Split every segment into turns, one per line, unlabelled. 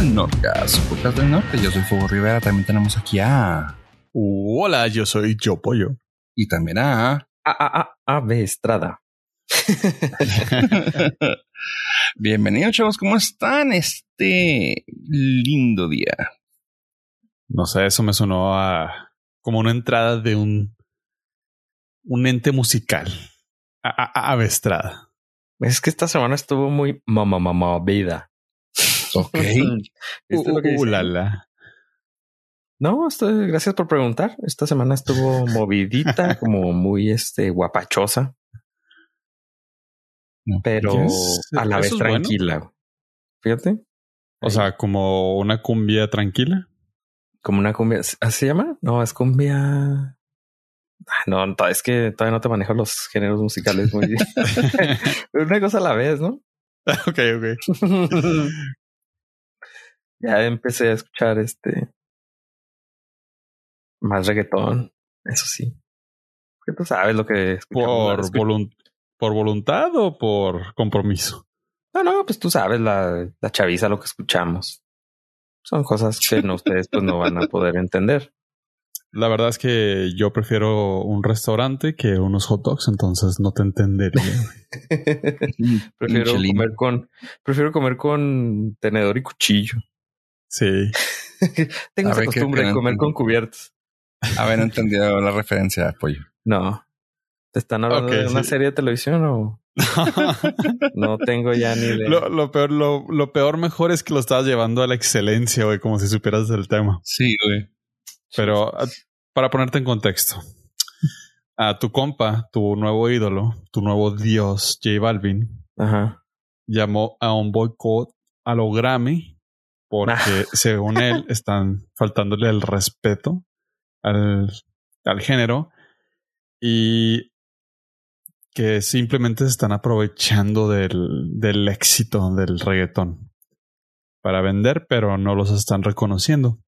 al Nordcast, su podcast del norte. Yo soy Fuego Rivera. También tenemos aquí a.
Hola, yo soy Yo Pollo.
Y también a.
A, a, a, Ave Estrada.
Bienvenidos, chavos. ¿Cómo están este lindo día?
No sé, eso me sonó a como una entrada de un un ente musical. A, a, a Ave Estrada.
Es que esta semana estuvo muy mamá mamá vida.
Ok.
¿Viste lo que
Uh,
dice?
la, la.
No, estoy, gracias por preguntar. Esta semana estuvo movidita, como muy este guapachosa, pero
Yes.
a la vez
es bueno.
tranquila. Fíjate,
O sea, como una cumbia tranquila.
como una cumbia. ¿así ¿Se llama? No, es cumbia. Ah, No, es que todavía no te manejo los géneros musicales muy bien. una cosa a la vez, ¿no?
ok, ok.
Ya empecé a escuchar este más reggaetón, eso sí. Que tú sabes lo que escuchamos,
¿Por, ¿Por voluntad o por compromiso?
No, no, pues tú sabes la, la chaviza lo que escuchamos. Son cosas que no, ustedes pues no van a poder entender.
La verdad es que yo prefiero un restaurante que unos hot dogs, entonces no te entendería.
prefiero
Michelin.
comer con, prefiero comer con tenedor y cuchillo.
Sí.
Tengo esa
ver, ¿qué-
costumbre de comer con cubiertos.
Haber entendido la referencia de apoyo.
No. ¿Te están hablando de una
sí.
serie de televisión o no tengo ya ni idea?
lo, lo peor, lo, lo peor mejor es que lo estabas llevando a la excelencia, güey, como si supieras del tema.
Sí, güey.
Pero a- para ponerte en contexto, a tu compa, tu nuevo ídolo, tu nuevo dios, J Balvin,
Ajá.
llamó a un boicot a lo Grammy porque, según él, están faltándole el respeto al, al género y que simplemente se están aprovechando del, del éxito del reggaetón para vender, pero no los están reconociendo.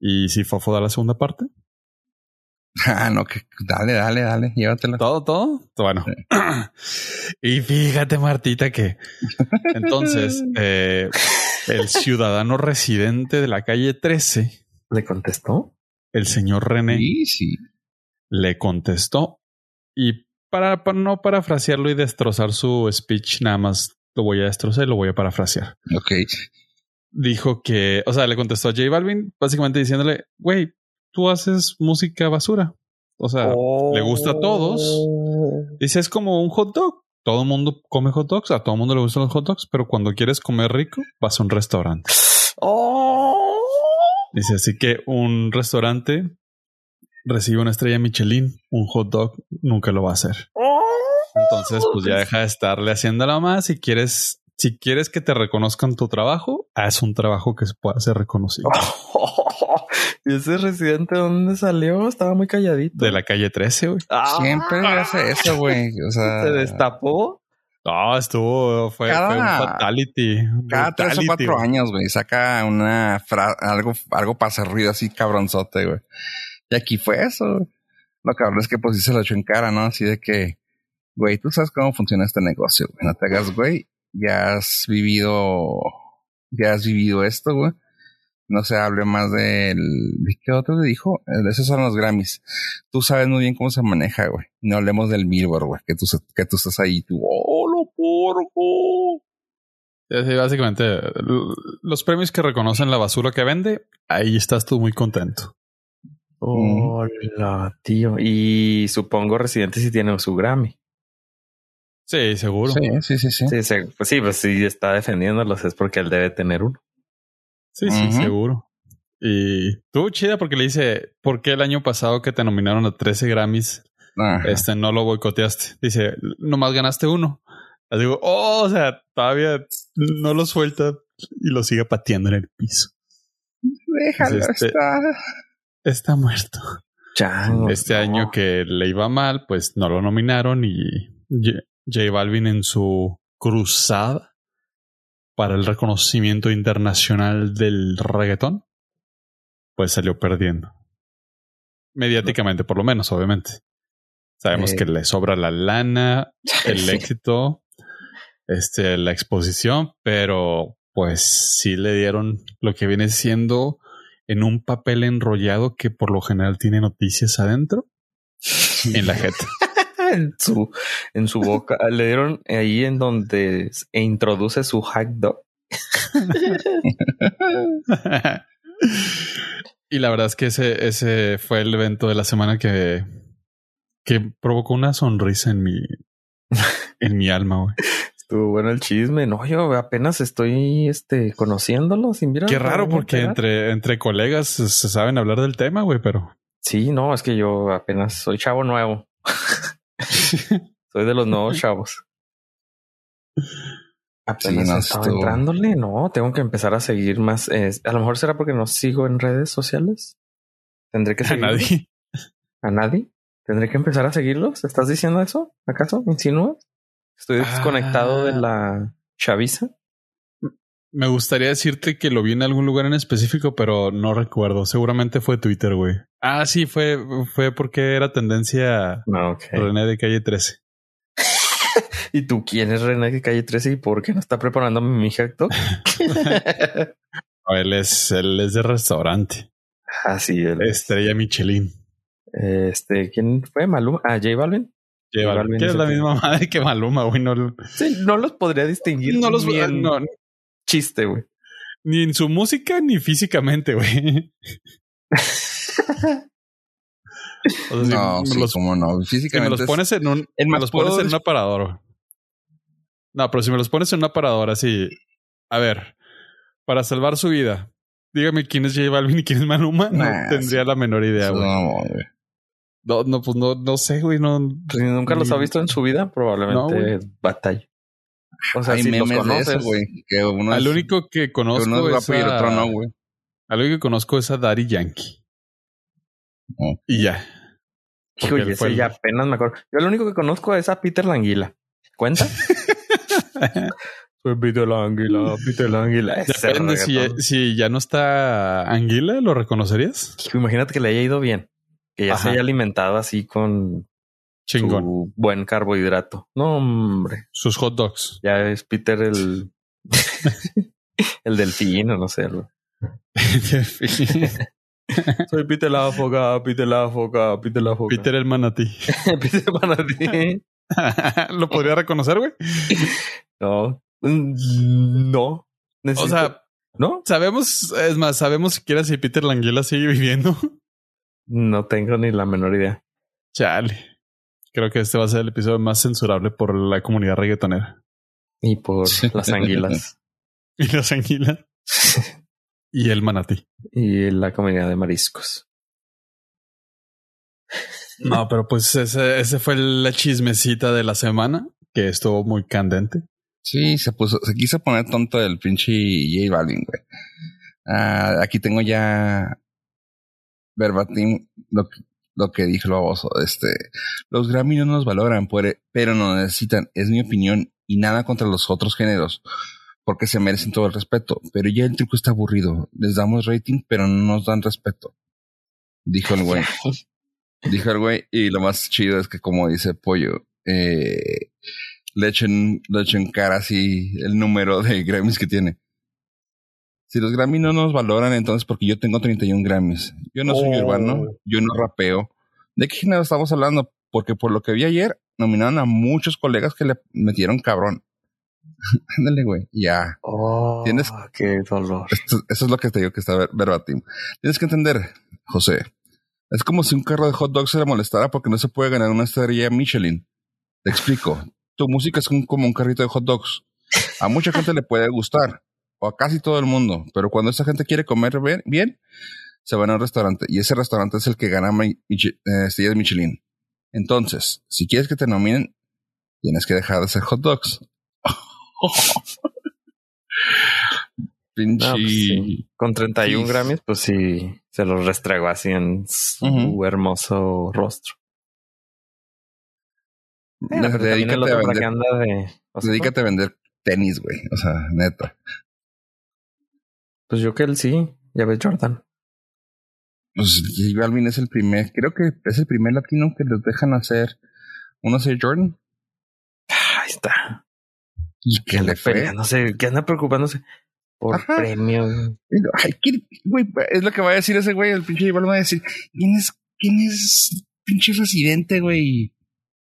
¿Y si Fofo da la segunda parte?
Ah, no, que dale, dale, dale, llévatela.
¿Todo, todo? Bueno. y fíjate, Martita, que entonces eh, el ciudadano residente de la calle 13,
¿Le contestó?
el señor René,
Sí, sí.
le contestó y para, para no parafrasearlo y destrozar su speech, nada más lo voy a destrozar y lo voy a parafrasear.
Ok.
Dijo que, o sea, le contestó a J Balvin básicamente diciéndole, güey, tú haces música basura. O sea, le gusta a todos. Dice, es como un hot dog. Todo el mundo come hot dogs, a todo el mundo le gustan los hot dogs, pero cuando quieres comer rico, vas a un restaurante.
Oh.
Dice, así que un restaurante recibe una estrella Michelin, un hot dog nunca lo va a hacer. Entonces, pues ya deja de estarle haciéndola más. Si quieres, si quieres que te reconozcan tu trabajo, haz un trabajo que se pueda ser reconocido.
¿Y ese residente dónde salió? Estaba muy calladito.
De la calle 13, güey.
Ah,
Siempre hace eso, güey. O sea,
se destapó.
No, estuvo, fue,
Cada-
fue un fatality.
cada tres o cuatro años, güey, saca una fra- algo, algo para hacer ruido así cabronzote, güey. Y aquí fue eso. güey. Lo cabrón es que pues sí se lo echó en cara, ¿no? Así de que, güey, tú sabes cómo funciona este negocio, güey. No te hagas, güey. Ya has vivido, ya has vivido esto, güey. No se hable más del, ¿de qué otro le dijo? Eh, Esos son los Grammys. Tú sabes muy bien cómo se maneja, güey. No hablemos del Billboard, güey. Que tú, que tú estás ahí, tú, oh, lo porco.
Sí, sí, básicamente, los premios que reconocen la basura que vende, ahí estás tú muy contento.
Hola, tío. Y supongo residente si tiene su Grammy.
Sí, seguro.
Sí, sí, sí, sí.
Sí, sí, pues sí, pues sí está defendiéndolos, es porque él debe tener uno.
Sí, sí, seguro. Y tú, chida, porque le dice, ¿por qué el año pasado que te nominaron a 13 Grammys,
Ajá.
este no lo boicoteaste? Dice, nomás ganaste uno. Le digo, oh, o sea, todavía no lo suelta y lo sigue pateando en el piso.
Déjalo
este-
estar.
Está muerto.
Chango.
Este
no.
año que le iba mal, pues no lo nominaron y J J Balvin en su cruzada para el reconocimiento internacional del reggaetón, pues salió perdiendo. Mediáticamente, por lo menos, obviamente. Sabemos
Eh.
que le sobra la lana, el
Sí.
éxito, este, la exposición, pero pues sí le dieron lo que viene siendo en un papel enrollado que por lo general tiene noticias adentro en la jeta.
En su, en su boca. Le dieron ahí en donde e introduce su hack dog.
y la verdad es que ese, ese fue el evento de la semana que, que provocó una sonrisa en mi, en mi alma, güey.
Estuvo bueno el chisme. No, yo apenas estoy este, conociéndolo. Sin
Qué raro, porque entre, entre colegas se saben hablar del tema, güey, pero.
Sí, no, es que yo apenas soy chavo nuevo. Soy de los nuevos chavos. Apenas sí, estaba entrándole. No, tengo que empezar a seguir más. a lo mejor será porque no sigo en redes sociales. Tendré que seguir.
A nadie.
¿A nadie? ¿Tendré que empezar a seguirlos? ¿Estás diciendo eso? ¿Acaso? ¿Insinúas? Estoy desconectado de ah. la chaviza.
Me gustaría decirte que lo vi en algún lugar en específico, pero no recuerdo. Seguramente fue Twitter, güey. Ah, sí, fue, fue porque era tendencia
ah,
René de calle 13.
¿Y tú quién es René de calle 13 y por qué no está preparando mi jacto?
él es, él es de restaurante.
Ah, sí,
Estrella Michelin.
Este, ¿quién fue? Maluma. Ah, J Balvin.
J Balvin. Que es la misma madre que Maluma, güey. No,
sí, no los podría distinguir.
No los. No,
chiste, güey.
Ni en su música ni físicamente, güey.
no, sí, los, como no. Físicamente.
Si me los pones en un. me los pones en un aparador. No, pero si me los pones en un aparador así. A ver, para salvar su vida, dígame quién es J Balvin y quién es Maluma. no tendría la menor idea, güey. No, no, pues no, no sé, güey. No,
pues nunca los ha visto en su vida, probablemente no, batalla.
O sea, Hay si los conoces, güey.
Al único que conozco
que uno es, es a, otro no, güey.
Al único que conozco es a Daddy Yankee. Y ya.
Oye, ese ya apenas me acuerdo. Yo lo único que conozco es a Peter Languila. ¿Cuenta? Soy Peter Languila, Peter Languila.
Depende si, si, ya no está Anguila, ¿lo reconocerías?
Imagínate que le haya ido bien. Que ya se haya alimentado así con
Chingón.
Su buen carbohidrato. No, hombre.
Sus hot dogs.
Ya es Peter el. el delfín o no sé. Soy Peter la foca, Peter la foca, Peter la foca.
Peter el manatí.
Peter el manatí.
¿Lo podría reconocer, güey?
No. Mm, no.
O sea, ¿no? Sabemos, es más, sabemos siquiera si Peter Languila sigue viviendo.
No tengo ni la menor idea.
Chale. Creo que este va a ser el episodio más censurable por la comunidad reggaetonera.
Y por las anguilas.
y las anguilas. y el manatí.
Y la comunidad de mariscos.
No, pero pues ese, ese fue la chismecita de la semana, que estuvo muy candente.
Sí, se puso, se quiso poner tonto el pinche J Balvin, güey. Ah, aquí tengo ya verbatim lo que, lo que dijo el baboso. Este, los Grammy no nos valoran, pero no necesitan. Es mi opinión y nada contra los otros géneros, porque se merecen todo el respeto. Pero ya el truco está aburrido. Les damos rating, pero no nos dan respeto. Dijo el güey. dijo el güey. Y lo más chido es que, como dice Pollo, eh, le echen, le echen cara así el número de Grammys que tiene. Si los Grammy no nos valoran, entonces porque yo tengo 31 Grammys. Yo no soy urbano, oh. yo no rapeo. ¿De qué género estamos hablando? Porque por lo que vi ayer, nominaron a muchos colegas que le metieron cabrón. Ándale, güey. Ya.
Oh, Tienes. Qué dolor.
eso es lo que te digo que está verbatim. Tienes que entender, José. Es como si un carro de hot dogs se le molestara porque no se puede ganar una estrella Michelin. Te explico. Tu música es como un carrito de hot dogs. A mucha gente le puede gustar o a casi todo el mundo, pero cuando esa gente quiere comer bien, se van a un restaurante y ese restaurante es el que gana eh, estrellas de Michelin. Entonces, si quieres que te nominen, tienes que dejar de hacer hot dogs. Pinche.
Pues Con 31 Grammys, pues sí, se los restrego así en su hermoso rostro.
dedícate, a vender, dedícate a vender tenis, güey. O sea, neta.
Pues yo que él sí, ya ves Jordan.
Pues J Balvin es el primer, creo que es el primer latino que les dejan hacer uno de Jordan.
Ahí está.
¿Y qué le fue?
No sé, que anda preocupándose. por
Ajá.
premio.
Ay, ¿quién- güey, es lo que va a decir ese güey, el pinche J Balvin va a decir, ¿quién es, quién es pinche residente, güey?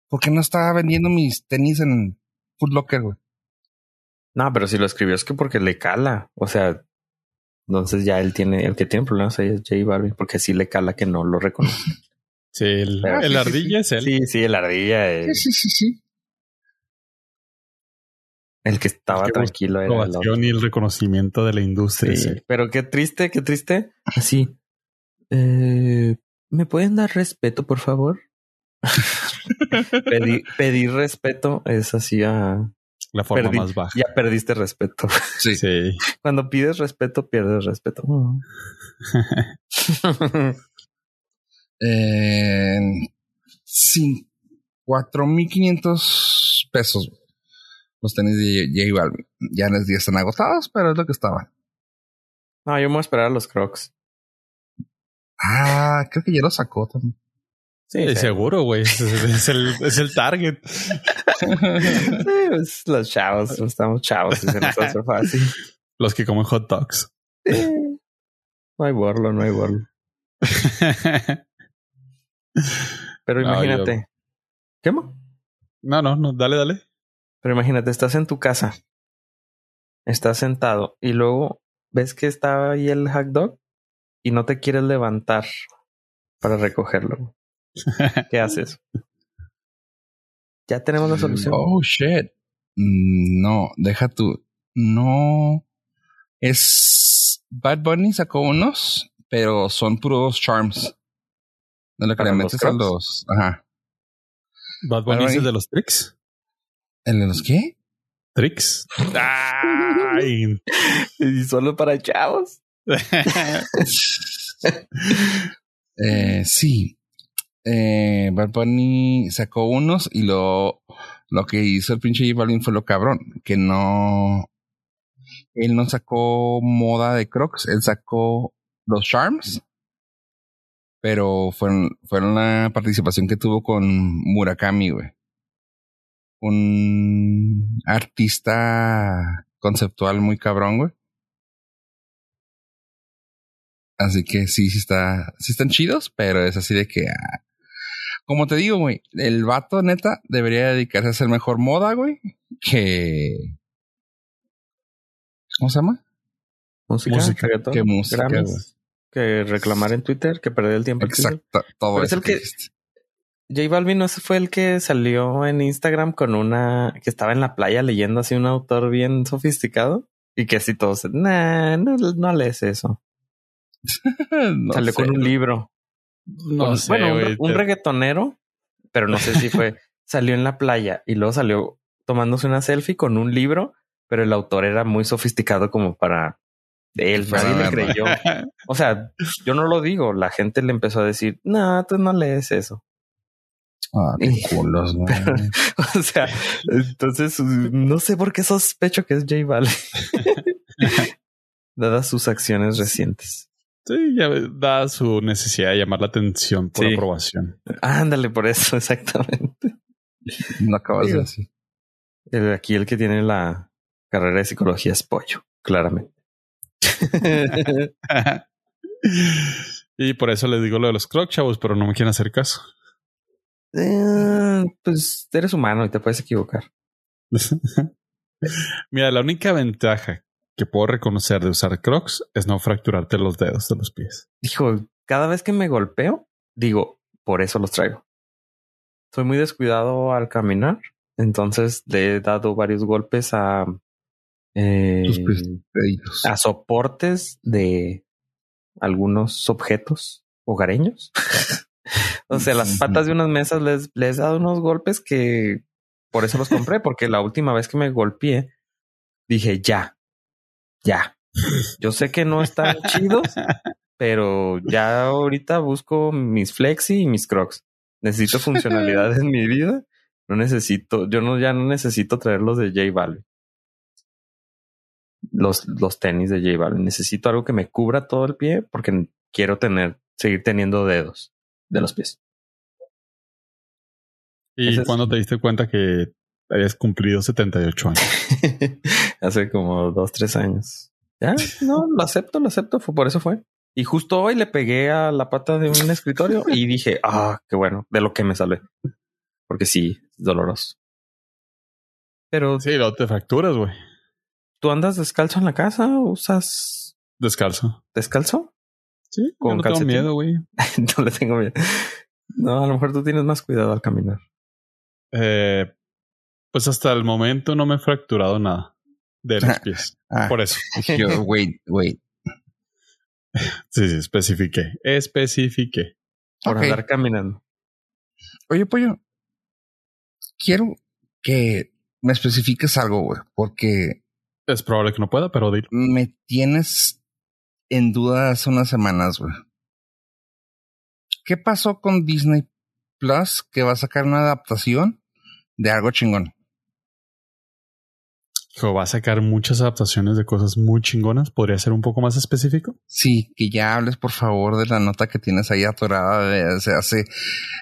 ¿Por qué no está vendiendo mis tenis en Foot Locker, güey?
No, pero si lo escribió es que porque le cala. O sea, entonces ya él tiene, el que tiene problemas ahí es J Balvin, porque sí le cala que no lo reconoce.
Sí, el,
Ah,
el
sí, sí,
ardilla es él.
Sí, sí, el ardilla, el,
Sí, sí, sí, sí.
el que estaba
El que busca
tranquilo era el otro.
Y el reconocimiento de la industria.
Sí,
sí.
Pero qué triste, qué triste. Así. Eh, ¿Me pueden dar respeto, por favor? Pedir, pedir respeto es así a...
La forma
Perdí-
más baja.
Ya perdiste respeto.
Sí.
Sí.
Cuando pides respeto, pierdes respeto.
Eh, sí, 4.500 pesos. Los tenis de J Balvin. Ya les ya están agotados, pero es lo que estaban.
No, yo me voy a esperar a los crocs.
Ah, creo que ya lo sacó también.
Sí,
Eh,
sí.
Seguro, güey. Es, es el, es el target.
Sí, pues, los chavos, estamos chavos y se nos hace fácil.
Los que comen hot dogs.
Sí. No hay borlo, no hay borlo. Pero
No,
imagínate. ¿Qué mo?
no, no, no. Dale, dale.
Pero imagínate, estás en tu casa, estás sentado y luego ves que está ahí el hot dog y no te quieres levantar para recogerlo. ¿Qué haces? Ya tenemos la solución.
Oh, shit. Mm, No, deja tú. No. Es. Bad Bunny sacó unos, pero son puros charms. De lo que
¿Para
le
los
metes a los. Ajá.
Bad Bunny
Bunny.
es el de los tricks.
¿El de los qué?
Tricks. Ay.
Y solo para chavos.
Eh, sí. Eh, Bad Bunny sacó unos y lo, lo que hizo el pinche J Balvin fue lo cabrón, que no, él no sacó moda de Crocs, él sacó los Charms, pero fueron, fueron la participación que tuvo con Murakami, güey. Un artista conceptual muy cabrón, güey. Así que sí, sí está, sí están chidos, pero es así de que, ah, como te digo, güey, el vato neta debería dedicarse a hacer mejor moda, güey, que, ¿cómo se llama?
Música,
que música,
Grammys,
güey.
que reclamar en Twitter, que perder el tiempo.
Exacto, todo
Pero es
eso
el
que
que-. J Balvin no ese fue el que salió en Instagram con una que estaba en la playa leyendo así un autor bien sofisticado y que así todos, nah, no, no lees eso.
No
salió
sé.
con un libro.
No sé,
bueno, un,
güey.
un
Te-
reggaetonero, pero no sé si fue, salió en la playa y luego salió tomándose una selfie con un libro, pero el autor era muy sofisticado como para él,
Para
nadie le creyó. O sea, yo no lo digo, la gente le empezó a decir, no, tú no lees eso.
Ah, qué culos.
O sea, entonces no sé por qué sospecho que es J Balvin. Dadas sus acciones recientes.
Sí, ya da su necesidad de llamar la atención por
Sí.
aprobación.
Ándale por eso, exactamente.
No acabas de decir.
El- Aquí el que tiene la carrera de psicología es pollo, claramente.
y por eso les digo lo de los crocs, chavos, pero no me quieren hacer caso.
Eh, pues eres humano y te puedes equivocar.
Mira, la única ventaja que puedo reconocer de usar crocs es no fracturarte los dedos de los pies.
Dijo, cada vez que me golpeo, digo, por eso los traigo. Soy muy descuidado al caminar, entonces le he dado varios golpes a, eh, a soportes de algunos objetos hogareños. o sea, las patas de unas mesas les, les he dado unos golpes que por eso los compré, porque la última vez que me golpeé, dije, ya, ya. Yo sé que no están chidos, pero ya ahorita busco mis flexi y mis crocs. Necesito funcionalidad en mi vida. No necesito, yo no, ya no necesito traer los de J Balvin. Los, los tenis de J Balvin. Necesito algo que me cubra todo el pie porque quiero tener, seguir teniendo dedos de los pies.
¿Y cuando te diste cuenta que habías cumplido 78 años?
Hace como dos, tres años. Ya, no, lo acepto, lo acepto. Fue, por eso fue. Y justo hoy le pegué a la pata de un escritorio y dije, ah, qué bueno, de lo que me salvé. Porque sí, es doloroso. Pero
Sí, lo te fracturas, güey.
tú andas descalzo en la casa, usas
Descalzo.
descalzo.
Sí,
Con
no tengo
calcetín.
miedo, güey.
no le tengo miedo. No, a lo mejor tú tienes más cuidado al caminar.
Eh, pues hasta el momento no me he fracturado nada de los pies.
Ah,
Por eso.
yo, wait, wait.
Sí, sí, especifiqué. Especifiqué.
Por andar caminando.
Oye, pollo, quiero que me especifiques algo, güey, porque
Es probable que no pueda, pero dilo.
me tienes en duda hace unas semanas, güey. ¿Qué pasó con Disney Plus que va a sacar una adaptación de algo chingón?
Hijo, va a sacar muchas adaptaciones de cosas muy chingonas. ¿Podría ser un poco más específico?
Sí, que ya hables por favor de la nota que tienes ahí atorada desde hace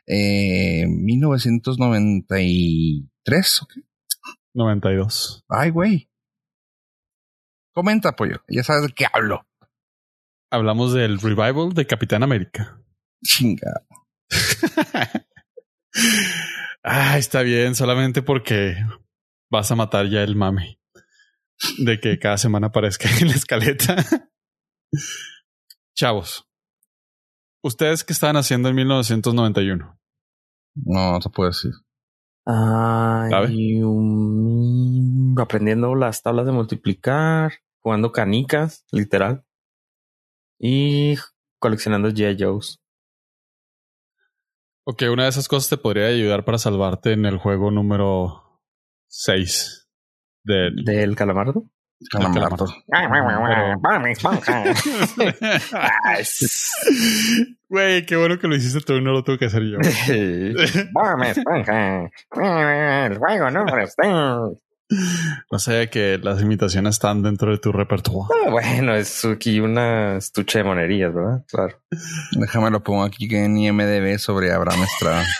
eh, 1993. ¿ok?
92.
Ay, güey. Comenta, pollo. Ya sabes de qué hablo.
Hablamos del revival de Capitán América.
Chinga.
Ah, está bien, solamente porque vas a matar ya el mame de que cada semana aparezca en la escaleta. Chavos, ¿ustedes qué estaban haciendo en 1991?
No, no te puedo decir.
Ay, um, aprendiendo las tablas de multiplicar, jugando canicas, literal. Y coleccionando G.I. Joes.
Ok, una de esas cosas te podría ayudar para salvarte en el juego número 6 del...
¿Del calamardo?
Calamardo.
Güey, qué bueno que lo hiciste tú y no lo tuve que hacer yo.
El juego número
No sé que las imitaciones están dentro de tu repertorio.
Ah, Bueno, es aquí una estuche de monerías, ¿verdad? Claro.
Déjame lo pongo aquí en IMDB sobre Abraham Estrada.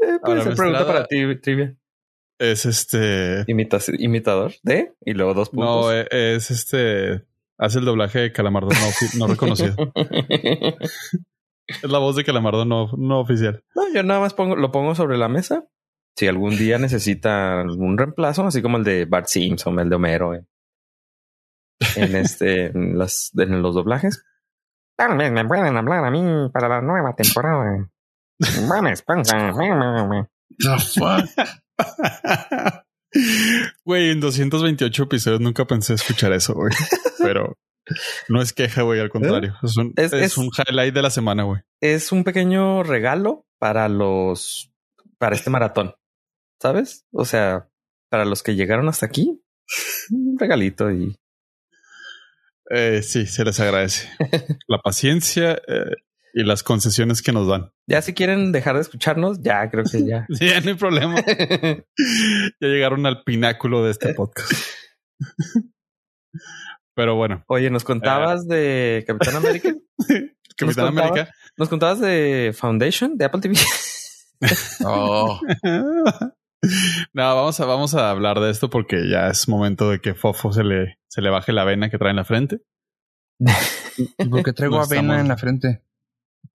Eh, puede ser pregunta
Estrada-
para ti, trivia.
Es este.
Imita- imitador de y luego dos
No,
puntos.
e- es este. Hace el doblaje de Calamardo no, no reconocido. Es la voz de Calamardo no, no oficial.
no, yo nada más pongo, lo pongo sobre la mesa. Si algún día necesita algún reemplazo, así como el de Bart Simpson, el de Homero, eh, en este, en las, en los doblajes. También me pueden hablar a mí para la nueva temporada. Esponja.
The fuck?
Güey, en 228 episodios nunca pensé escuchar eso, güey. Pero no es queja, güey, al contrario. Es un,
Es-
es,
es-
un highlight de la semana, güey.
Es un pequeño regalo para los, para este maratón. ¿Sabes? O sea, para los que llegaron hasta aquí, un regalito y
Eh, sí, se les agradece. La paciencia eh, y las concesiones que nos dan.
ya si quieren dejar de escucharnos, ya creo que ya.
Sí, ya no hay problema. ya llegaron al pináculo de este podcast. Pero bueno,
Oye, nos contabas de Capitán América.
Capitán? América.
Nos contabas de Foundation de Apple TV.
Oh,
no, vamos a, vamos a hablar de esto porque ya es momento de que Fofo se le, se le baje la vena que trae en la frente.
¿y por qué traigo
No
avena
estamos-
en la frente?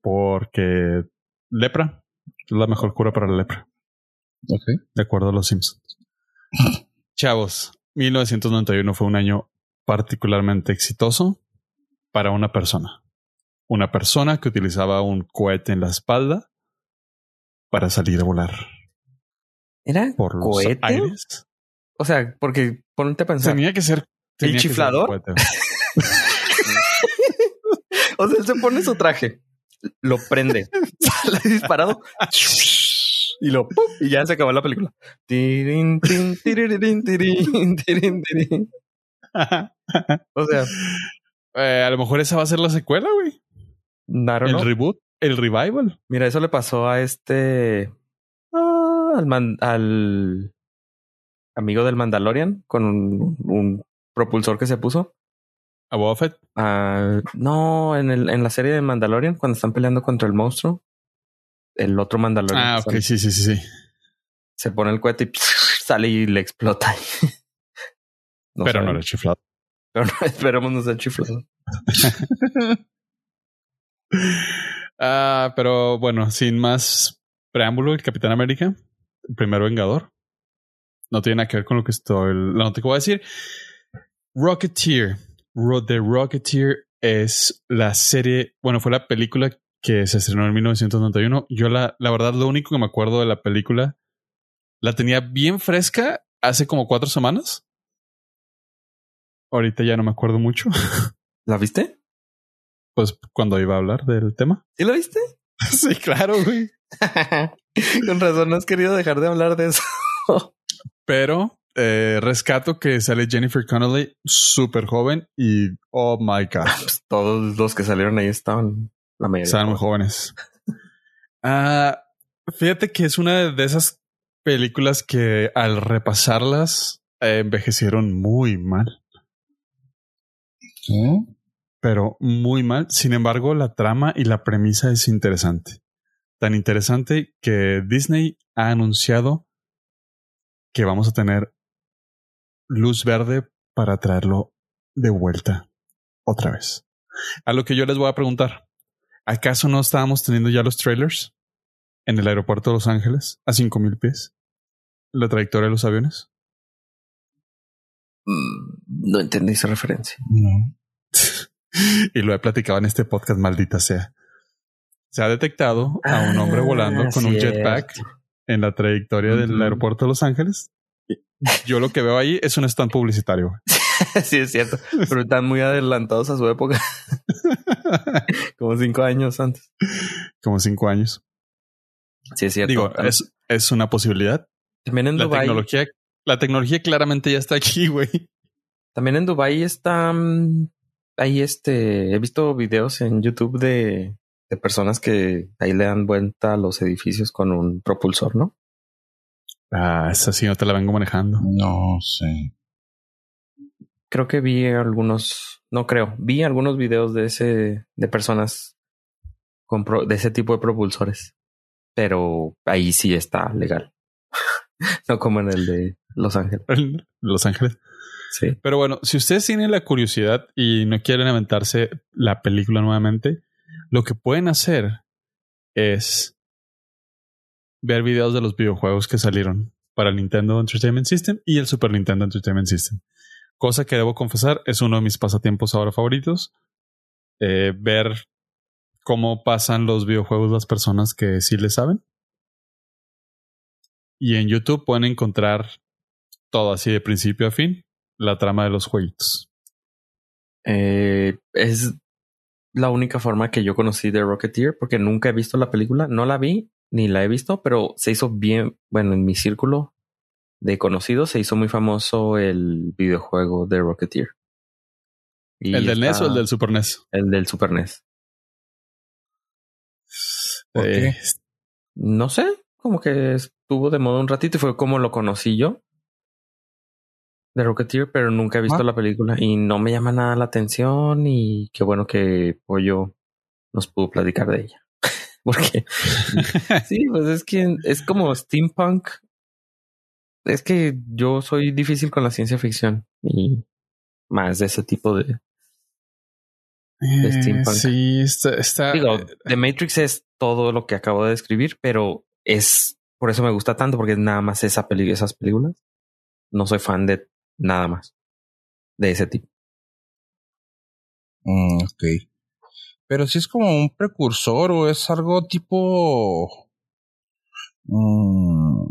Porque lepra es la mejor cura para la lepra,
Ok.
de acuerdo a los Simpsons. Chavos, 1991 fue un año particularmente exitoso para una persona. Una persona que utilizaba un cohete en la espalda para salir a volar
¿Era
por los
cohete?
aires.
O sea, porque ponte a pensar.
Tenía que ser. tenía que ser un
chiflador?
cohete.
O sea, él se pone su traje, lo prende, sale disparado y lo ¡pum! y ya se acabó la película. Tirin, tin, tiririn, tirin, tirin, tirin. O sea,
Eh, a lo mejor esa va a ser la secuela, güey. El
know.
reboot, el revival.
Mira, eso le pasó a este ah, al, man- al amigo del Mandalorian con un, un propulsor que se puso.
A Boba Fett.
Ah, no, en, el, en la serie de Mandalorian, cuando están peleando contra el monstruo, el otro Mandalorian
Ah, ok,
sale-
sí, sí, sí, sí.
se pone el cohete y sale y le explota. No
Pero no era chiflado.
Pero no esperemos no sea chiflado.
Ah, pero bueno, sin más preámbulo, el Capitán América, el primer Vengador, no tiene nada que ver con lo que estoy, la nota que voy a decir. Rocketeer, The Rocketeer es la serie, bueno, fue la película que se estrenó en 1991. Yo la, la verdad, lo único que me acuerdo de la película, la tenía bien fresca hace como cuatro semanas. Ahorita ya no me acuerdo mucho.
¿La viste?
Pues cuando iba a hablar del tema.
¿Sí la viste?
sí, claro, güey.
Con razón no has querido dejar de hablar de eso.
Pero eh, rescato que sale Jennifer Connelly súper joven y oh my god.
Pues todos los que salieron ahí estaban la mayoría.
Estaban muy jóvenes. Ah, fíjate que es una de esas películas que al repasarlas eh, envejecieron muy mal. Pero muy mal. Sin embargo, la trama y la premisa es interesante. Tan interesante que Disney ha anunciado que vamos a tener luz verde para traerlo de vuelta otra vez. A lo que yo les voy a preguntar, ¿acaso no estábamos teniendo ya los trailers en el aeropuerto de Los Ángeles a 5000 pies? ¿La trayectoria de los aviones?
Mm, no entendí esa referencia.
No. y lo he platicado en este podcast, maldita sea. Se ha detectado a un hombre
Ah,
volando con un jetpack en la trayectoria del aeropuerto de Los Ángeles. Yo lo que veo ahí es un stand publicitario.
sí, es cierto. Pero están muy adelantados a su época, como cinco años antes.
Como cinco años.
Sí, es cierto.
Digo, es, es una posibilidad.
también en
La
Dubai.
tecnología, la tecnología claramente ya está aquí, güey.
También en Dubai está mm, ahí este. He visto videos en YouTube de, de personas que ahí le dan vuelta a los edificios con un propulsor, ¿no?
Ah, esa sí no te la vengo manejando.
No sé.
Creo que vi algunos, no creo, vi algunos videos de ese, de personas con pro- de ese tipo de propulsores, pero ahí sí está legal, no como en el de Los Ángeles.
Los Ángeles.
Sí.
Pero bueno, si ustedes tienen la curiosidad y no quieren aventarse la película nuevamente, lo que pueden hacer es ver videos de los videojuegos que salieron para el Nintendo Entertainment System y el Super Nintendo Entertainment System. Cosa que debo confesar es uno de mis pasatiempos ahora favoritos. Eh, ver cómo pasan los videojuegos las personas que sí le saben. Y en YouTube pueden encontrar todo así de principio a fin, la trama de los jueguitos.
Eh, es la única forma que yo conocí de Rocketeer porque nunca he visto la película, no la vi ni la he visto, pero se hizo bien, bueno, en mi círculo de conocidos se hizo muy famoso el videojuego de Rocketeer. Y
¿El del NES o el
está-
del Super NES?
El del Super NES.
¿Por
Eh?
No sé, como que estuvo de moda un ratito y fue como lo conocí yo de Rocketeer, pero nunca he visto
Ah.
la película y no me llama nada la atención y qué bueno que Pollo nos pudo platicar de ella. Porque sí, pues es que es como steampunk. Es que yo soy difícil con la ciencia ficción y más de ese tipo de...
Eh,
steampunk.
sí, está, está-
Digo, The Matrix es todo lo que acabo de describir, pero es por eso me gusta tanto porque es nada más esa peli esas películas. No soy fan de nada más de ese tipo.
Mm, ok. Pero si es como un precursor o es algo tipo. mm,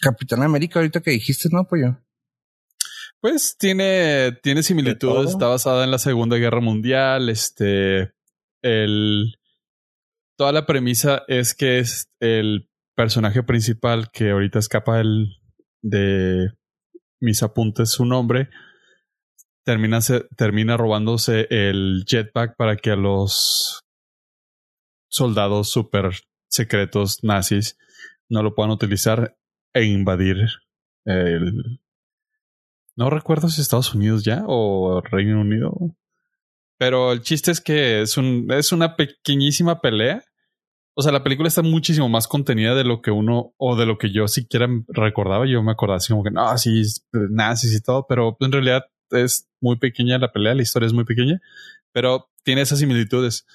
Capitán América, ahorita que dijiste, ¿no, pollo?
Pues tiene, tiene similitudes, está basada en la Segunda Guerra Mundial, este, el, toda la premisa es que es el personaje principal que ahorita escapa del, de mis apuntes su nombre, termina, se- termina robándose el jetpack para que a los soldados super secretos nazis no lo puedan utilizar e invadir el, no recuerdo si Estados Unidos ya o Reino Unido. Pero el chiste es que es un es una pequeñísima pelea. O sea, la película está muchísimo más contenida de lo que uno o de lo que yo siquiera recordaba. Yo me acordaba así como que no, sí, nazis y todo, pero en realidad es muy pequeña la pelea, la historia es muy pequeña, pero tiene esas similitudes.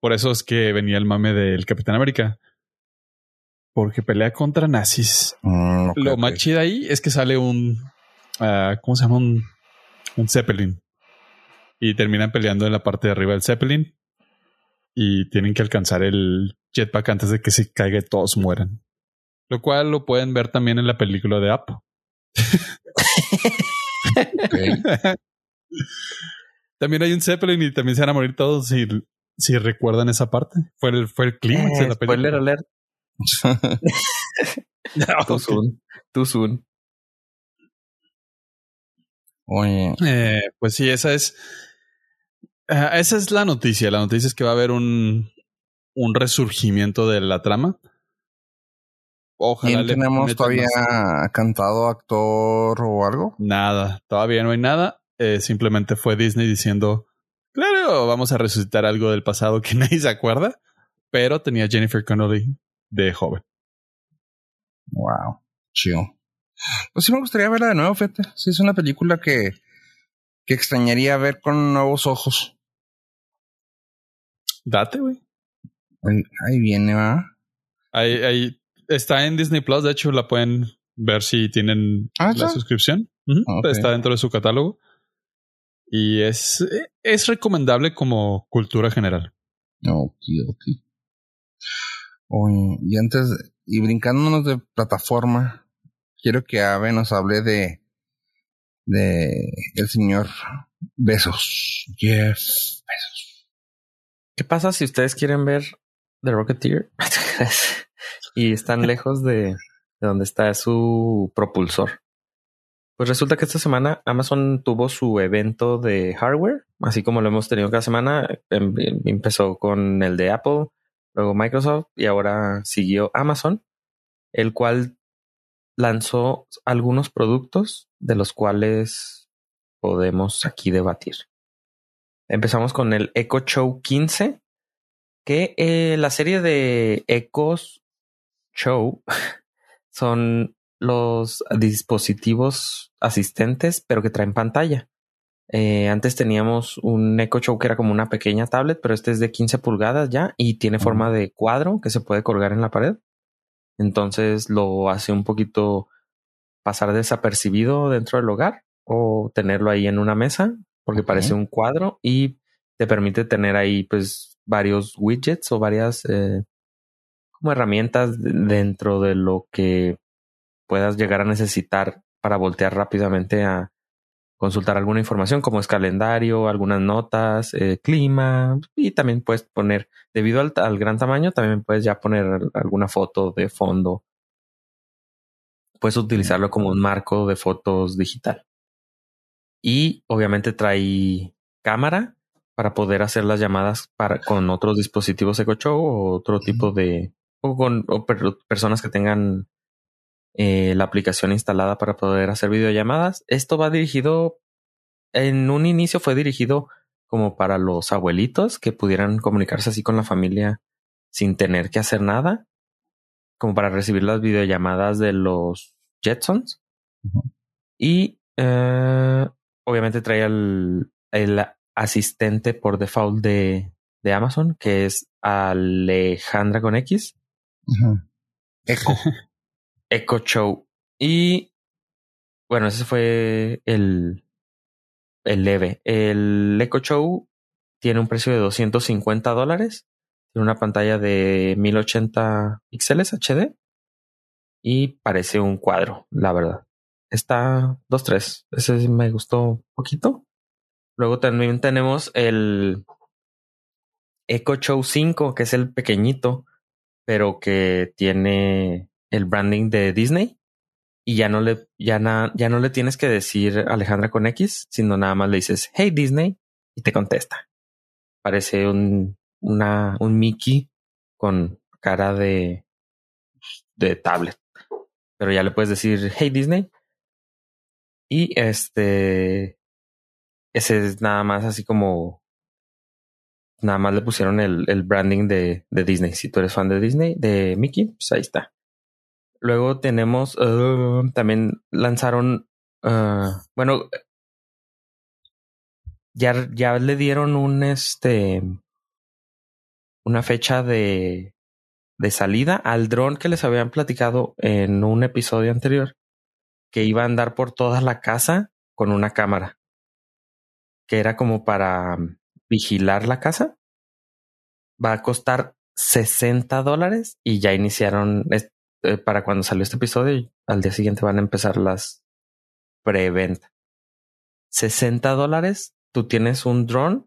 Por eso es que venía el mame del Capitán América. Porque pelea contra nazis.
Mm,
Lo más chido ahí es que sale un. ah, ¿Cómo se llama? Un, un Zeppelin. Y terminan peleando en la parte de arriba del Zeppelin. Y tienen que alcanzar el jetpack antes de que se caiga y todos mueran. Lo cual lo pueden ver también en la película de App. También hay un Zeppelin y también se van a morir todos si, si recuerdan esa parte. Fue el, fue el clímax de
Eh,
la
spoiler
película.
alert. Too soon. Too soon.
Oye,
Eh, pues sí, esa es. ah, esa es la noticia. La noticia es que va a haber un, un resurgimiento de la trama. Ojalá
¿quién
le
tenemos todavía
más-
cantado, actor o algo?
Nada, todavía no hay nada. Eh, simplemente fue Disney diciendo: Claro, vamos a resucitar algo del pasado que nadie se acuerda. Pero tenía Jennifer Connelly de joven.
Wow, chido. Pues sí me gustaría verla de nuevo, fíjate. Sí, es una película que, que extrañaría ver con nuevos ojos.
Date, güey.
Ahí, ahí viene, va.
Ahí, ahí está en Disney Plus. De hecho, la pueden ver si tienen
Ah,
la suscripción.
Ok.
Está dentro de su catálogo. Y es, es recomendable como cultura general.
Ok, ok. Oye, y antes, y brincándonos de plataforma, quiero que Ave nos hable de, de el señor Besos. Jeff Besos.
¿Qué pasa si ustedes quieren ver The Rocketeer y están lejos de, de donde está su propulsor? Pues resulta que esta semana Amazon tuvo su evento de hardware, así como lo hemos tenido cada semana. Em- em- Empezó con el de Apple, luego Microsoft y ahora siguió Amazon, el cual lanzó algunos productos de los cuales podemos aquí debatir. Empezamos con el Echo Show 15, que eh, la serie de Echos Show son los dispositivos asistentes, pero que traen pantalla. Eh, antes teníamos un Echo Show que era como una pequeña tablet, pero este es de 15 pulgadas ya y tiene forma de cuadro que se puede colgar en la pared. Entonces lo hace un poquito pasar desapercibido dentro del hogar o tenerlo ahí en una mesa porque parece un cuadro y te permite tener ahí pues varios widgets o varias eh, como herramientas de- dentro de lo que puedas llegar a necesitar para voltear rápidamente a consultar alguna información como es calendario, algunas notas, eh, clima y también puedes poner, debido al, al gran tamaño, también puedes ya poner alguna foto de fondo. Puedes utilizarlo como un marco de fotos digital. Y obviamente trae cámara para poder hacer las llamadas para, con otros dispositivos Echo Show o otro tipo de o con o per- personas que tengan eh, la aplicación instalada para poder hacer videollamadas. Esto va dirigido, en un inicio fue dirigido como para los abuelitos que pudieran comunicarse así con la familia sin tener que hacer nada, como para recibir las videollamadas de los Jetsons. Y eh, obviamente trae el, el asistente por default de, de Amazon, que es Alejandra con X.
Eco.
Echo Show. Y bueno, ese fue el, el leve. El Echo Show tiene un precio de 250 dólares. Tiene una pantalla de 1080 píxeles HD. Y parece un cuadro, la verdad. Está 2.3. Ese sí me gustó un poquito. Luego también tenemos el Echo Show 5, que es el pequeñito, pero que tiene el branding de Disney y ya no le ya ya no le tienes que decir Alejandra con X, sino nada más le dices Hey Disney y te contesta. Parece un una un Mickey con cara de de tablet, pero ya le puedes decir Hey Disney y este ese es nada más así como nada más le pusieron el, el branding de, de Disney. Si tú eres fan de Disney, de Mickey, pues ahí está. Luego tenemos, uh, también lanzaron, uh, bueno, ya, ya le dieron un este una fecha de, de salida al dron que les habían platicado en un episodio anterior, que iba a andar por toda la casa con una cámara, que era como para vigilar la casa. Va a costar 60 dólares y ya iniciaron eh, para cuando salió este episodio. Al día siguiente van a empezar las preventa. 60 dólares. Tú tienes un drone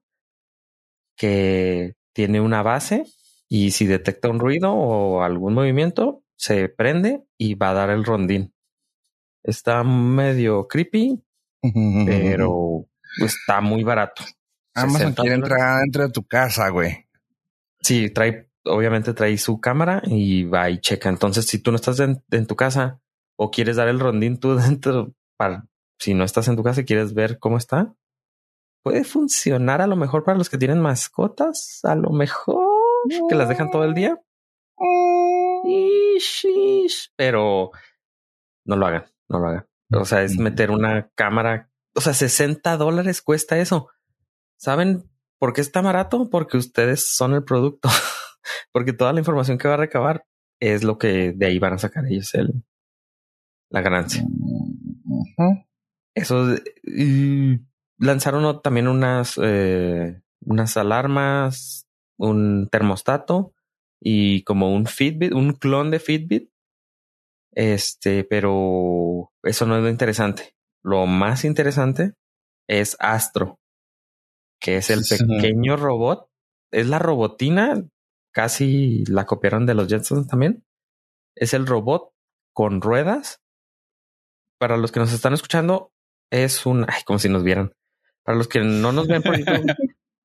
que tiene una base y si detecta un ruido o algún movimiento, se prende y va a dar el rondín. Está medio creepy, pero está muy barato.
Amazon quiere entrar dentro de tu casa, güey.
Sí, trae, obviamente trae su cámara y va y checa. Entonces, si tú no estás en, tu casa o quieres dar el rondín tú dentro, para, si no estás en tu casa y quieres ver cómo está, puede funcionar a lo mejor para los que tienen mascotas, a lo mejor que las dejan todo el día. Pero no lo hagan, no lo hagan. O sea, es meter una cámara. O sea, 60 dólares cuesta eso. ¿Saben por qué está barato? Porque ustedes son el producto. Porque toda la información que va a recabar es lo que de ahí van a sacar ellos el, la ganancia. Eso lanzaron también unas, eh, unas alarmas, un termostato y como un Fitbit, un clon de Fitbit. Este, pero eso no es lo interesante. Lo más interesante es Astro, que es el pequeño robot. Es la robotina, casi la copiaron de los Jetsons también. Es el robot con ruedas. Para los que nos están escuchando, es un, ay, como si nos vieran. Para los que no nos ven por YouTube,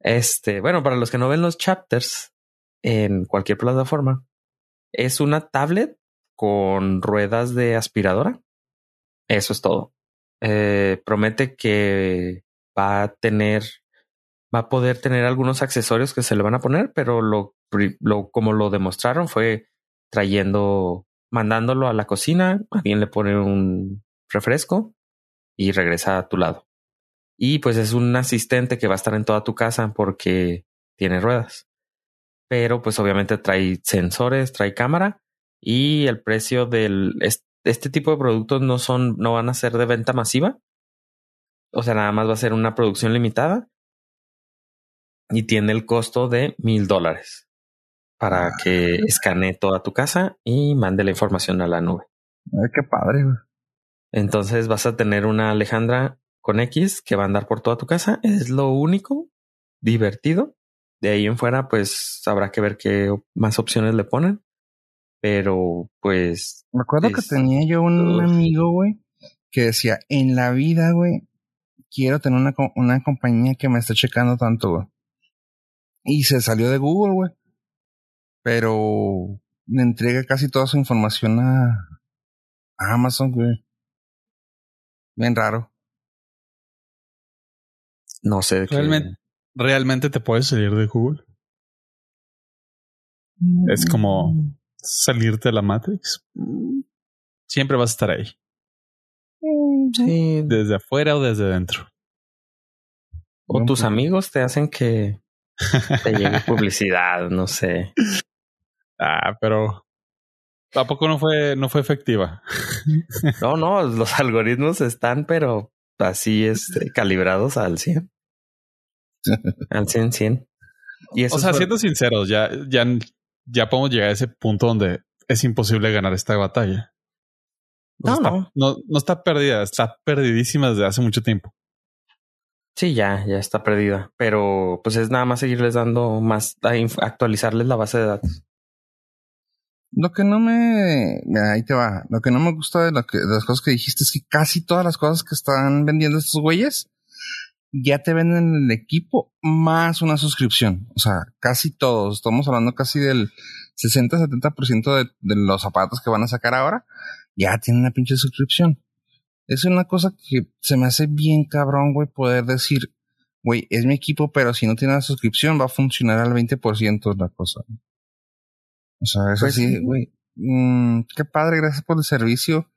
este, bueno, para los que no ven los chapters en cualquier plataforma, es una tablet con ruedas de aspiradora. Eso es todo. Eh, promete que va a tener, va a poder tener algunos accesorios que se le van a poner, pero lo, como lo demostraron fue trayendo, mandándolo a la cocina, alguien le pone un refresco y regresa a tu lado. Y pues es un asistente que va a estar en toda tu casa porque tiene ruedas. Pero pues obviamente trae sensores, trae cámara y el precio del este tipo de productos no son, no van a ser de venta masiva. O sea, nada más va a ser una producción limitada y tiene el costo de mil dólares para que escanee toda tu casa y mande la información a la nube.
Ay, qué padre.
Entonces vas a tener una Alejandra con X que va a andar por toda tu casa. Es lo único divertido. De ahí en fuera, pues habrá que ver qué más opciones le ponen. Pero pues.
Me acuerdo que tenía yo un amigo, güey, que decía: En la vida, güey, quiero tener una, una compañía que me esté checando tanto, güey. Y se salió de Google, güey. Pero le entrega casi toda su información a, a Amazon, güey. Bien raro.
No sé.
Realmente, realmente te puedes salir de Google. Es como salirte de la Matrix. Siempre vas a estar ahí.
Sí.
Desde afuera o desde dentro.
O tus amigos te hacen que te llegue publicidad, no sé.
Ah, pero tampoco no fue, no fue efectiva.
no, no, los algoritmos están, pero así este, calibrados al 100. al 100, 100.
Y eso o sea, siendo sinceros, ya, ya, ya podemos llegar a ese punto donde es imposible ganar esta batalla.
No, no.
no. No está perdida, está perdidísima desde hace mucho tiempo.
Sí, ya, ya está perdida. Pero pues es nada más seguirles dando más, actualizarles la base de datos.
Lo que no me. Ahí te va. Lo que no me gusta de, las cosas que dijiste es que casi todas las cosas que están vendiendo estos güeyes ya te venden el equipo más una suscripción. O sea, casi todos. Estamos hablando casi del 60-70% de, de los zapatos que van a sacar ahora. Ya tienen una pinche suscripción. Es una cosa que se me hace bien cabrón, güey, poder decir, güey, es mi equipo, pero si no tiene la suscripción va a funcionar al 20% la cosa. O sea, eso pues sí, güey. Mm, qué padre, gracias por el servicio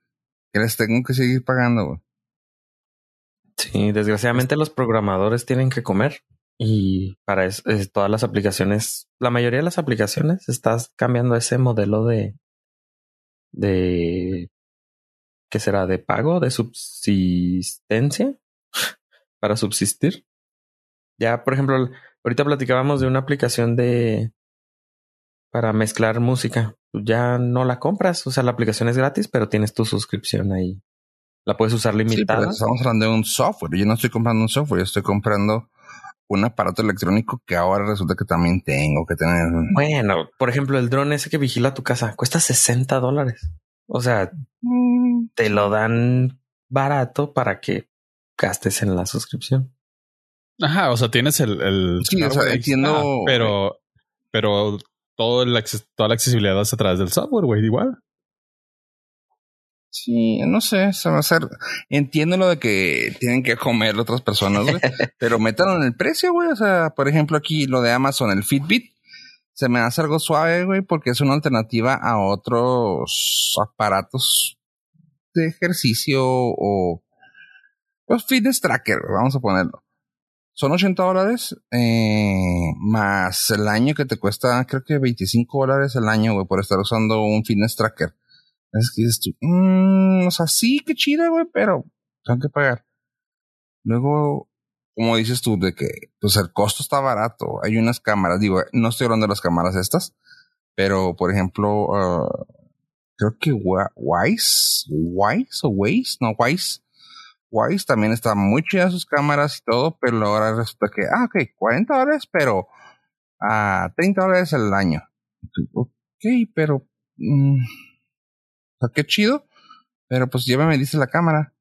que les tengo que seguir pagando, güey.
Sí, desgraciadamente los programadores tienen que comer y para eso, todas las aplicaciones, la mayoría de las aplicaciones estás cambiando ese modelo de de ¿qué será? de pago, de subsistencia para subsistir. Ya, por ejemplo, ahorita platicábamos de una aplicación de para mezclar música. Ya no la compras, o sea, la aplicación es gratis, pero tienes tu suscripción ahí la puedes usar limitada.
estamos hablando de un software. Yo no estoy comprando un software, yo estoy comprando un aparato electrónico que ahora resulta que también tengo que tener.
Bueno, por ejemplo, el dron ese que vigila tu casa cuesta 60 dólares. O sea, mm. Te lo dan barato para que gastes en la suscripción.
Ajá, o sea, tienes el, el
sí, o sea, entiendo,
pero, pero todo el, toda la accesibilidad es a través del software, güey, igual.
Sí, no sé, se va a hacer. Entiendo lo de que tienen que comer otras personas, güey, pero métanlo en el precio, güey. O sea, por ejemplo, aquí lo de Amazon, el Fitbit, se me hace algo suave, güey, porque es una alternativa a otros aparatos de ejercicio o pues fitness tracker, vamos a ponerlo. Son 80 dólares eh, más el año que te cuesta, creo que 25 dólares el año, güey, por estar usando un fitness tracker. Es que dices tú, mmm, o sea, sí, qué chida, güey, pero tengo que pagar. Luego, como dices tú, de que, pues el costo está barato. Hay unas cámaras, digo, no estoy hablando de las cámaras estas, pero por ejemplo, uh, creo que Wise, Wise o Waze, no, Wise, Wise también está muy chida sus cámaras y todo, pero ahora resulta que, ah, ok, 40 dólares, pero a 30 dólares el año. Ok, pero... Mm, o sea, qué chido. Pero pues ya me dice la cámara.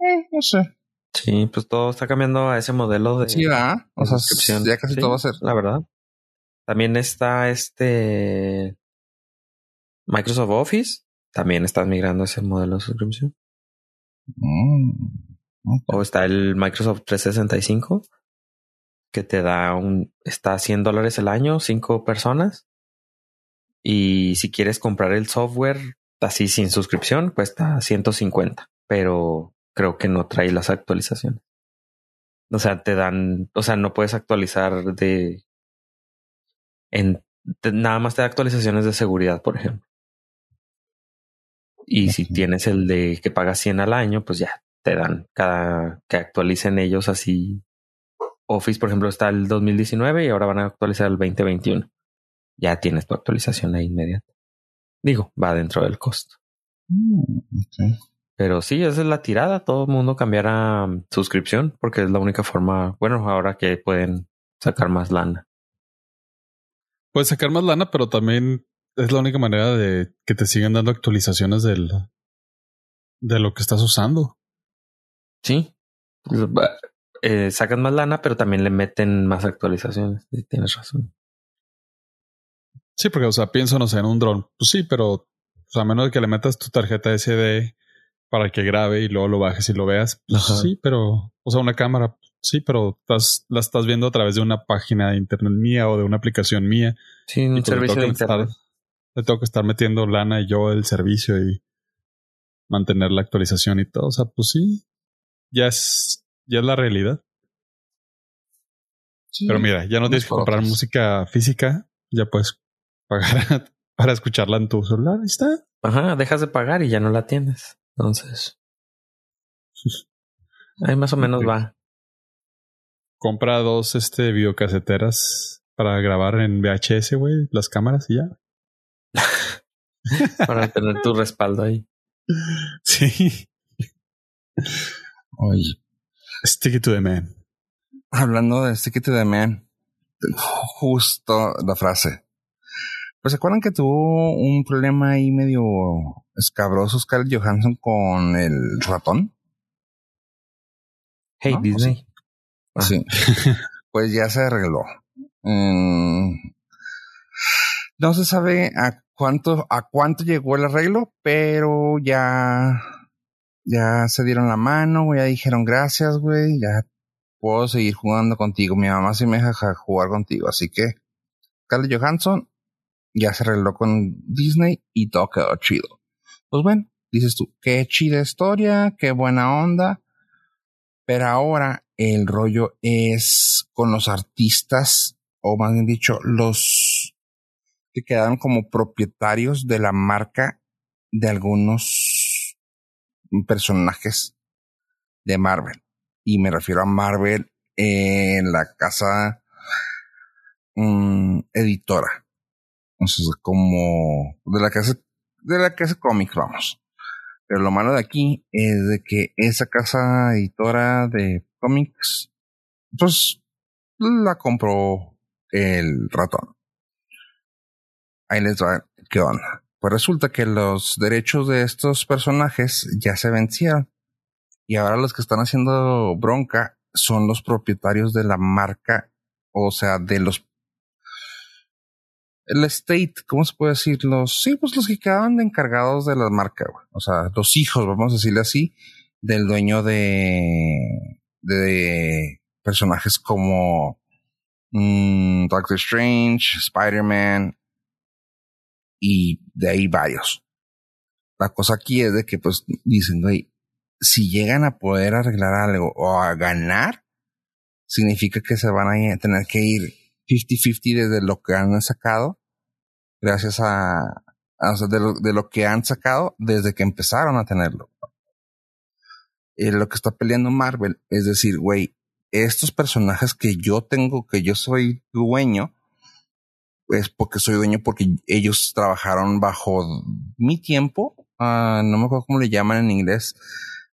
Eh, no sé.
Sí, pues todo está cambiando a ese modelo de.
Sí, O sea, ya casi todo va a ser.
La verdad. También está este. Microsoft Office. También está migrando a ese modelo de suscripción. Mm, o está el Microsoft 365 que te da un. Está a 100 dólares el año, cinco personas. Y si quieres comprar el software así sin suscripción, cuesta 150, pero creo que no trae las actualizaciones. O sea, te dan, o sea, no puedes actualizar de, en, nada más te da actualizaciones de seguridad, por ejemplo. Y si tienes el de que pagas 100 al año, pues ya te dan cada que actualicen ellos así. Office, por ejemplo, está el 2019 y ahora van a actualizar el 2021 ya tienes tu actualización ahí inmediata. Digo, va dentro del costo. Mm, Pero sí, esa es la tirada. Todo el mundo cambiará suscripción porque es la única forma, bueno, ahora que pueden sacar más lana.
Puedes sacar más lana, pero también es la única manera de que te sigan dando actualizaciones del, de lo que estás usando.
Sí. Pues, eh, sacan más lana, pero también le meten más actualizaciones. Tienes razón.
Sí, porque, o sea, pienso, no sé, en un dron. Pues sí, pero a menos de que le metas tu tarjeta SD para que grabe y luego lo bajes y lo veas. Pues sí, pero, o sea, una cámara, sí, pero estás, la estás viendo a través de una página de internet mía o de una aplicación mía.
Sí, un servicio de internet.
Le tengo que estar metiendo lana y yo el servicio y mantener la actualización y todo. O sea, pues sí, ya es, ya es la realidad. pero mira, ya no tienes que comprar música física, ya puedes pagar para escucharla en tu celular. Ahí está.
Ajá, dejas de pagar y ya no la tienes. Entonces. Ahí más o menos va.
Compra dos este videocaseteras para grabar en VHS, güey, las cámaras y ya.
para tener tu respaldo ahí.
Sí.
Oye.
Sticky to the man.
Hablando de Sticky to the man, justo la frase. Pues se acuerdan que tuvo un problema ahí medio escabroso Scarlett Johansson con el ratón.
Hey Disney.
Sí. pues ya se arregló. No se sabe a cuánto, a cuánto llegó el arreglo, pero ya, ya se dieron la mano, ya dijeron gracias, güey, ya puedo seguir jugando contigo. Mi mamá sí me deja jugar contigo, así que Scarlett Johansson ya se arregló con Disney y todo quedó chido. Pues bueno, dices tú, qué chida historia, qué buena onda. Pero ahora el rollo es con los artistas, o más bien dicho, los que quedaron como propietarios de la marca de algunos personajes de Marvel. Y me refiero a Marvel en la casa mm, editora. Entonces, como de la casa, de la casa cómics, vamos. Pero lo malo de aquí es de que esa casa editora de cómics, pues la compró el ratón. Ahí les va, ¿qué onda? Pues resulta que los derechos de estos personajes ya se vencieron. Y ahora los que están haciendo bronca son los propietarios de la marca, o sea, de los el estate, ¿cómo se puede decir? Los, sí, pues los que quedaban encargados de la marca, O sea, los hijos, vamos a decirle así, del dueño de, de personajes como mm, Doctor Strange, Spider-Man y de ahí varios. La cosa aquí es de que pues dicen, güey, si llegan a poder arreglar algo o a ganar, significa que se van a tener que ir 50-50 desde lo que han sacado gracias a, de, lo, de, lo, que han sacado desde que empezaron a tenerlo. Y lo que está peleando Marvel es decir, güey, estos personajes que yo tengo, que yo soy dueño, es porque soy dueño porque ellos trabajaron bajo mi tiempo. Uh, no me acuerdo cómo le llaman en inglés,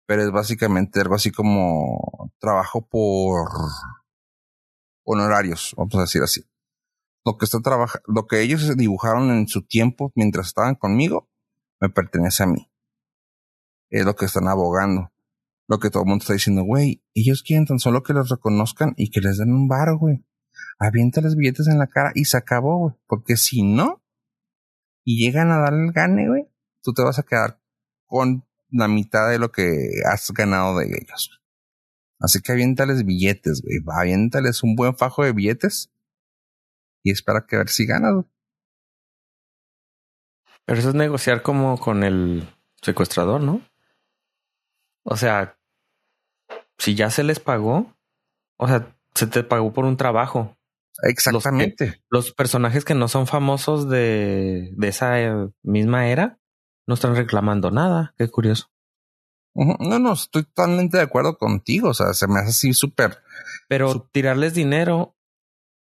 pero es básicamente algo así como trabajo por honorarios, vamos a decir así lo que está lo que ellos dibujaron en su tiempo mientras estaban conmigo, me pertenece a mí. Es lo que están abogando. Lo que todo el mundo está diciendo, güey, ellos quieren tan solo que los reconozcan y que les den un bar, güey. Aviéntales billetes en la cara y se acabó, güey. Porque si no, y llegan a darle el gane, güey, tú te vas a quedar con la mitad de lo que has ganado de ellos. Así que aviéntales billetes, güey. Aviéntales un buen fajo de billetes y espera que ver si gana.
Pero eso es negociar como con el secuestrador, ¿no? O sea, si ya se les pagó, o sea, se te pagó por un trabajo.
Exactamente.
Los, personajes que no son famosos de, de esa eh, misma era no están reclamando nada. Qué curioso.
No, no, estoy totalmente de acuerdo contigo. O sea, se me hace así súper.
Pero tirarles dinero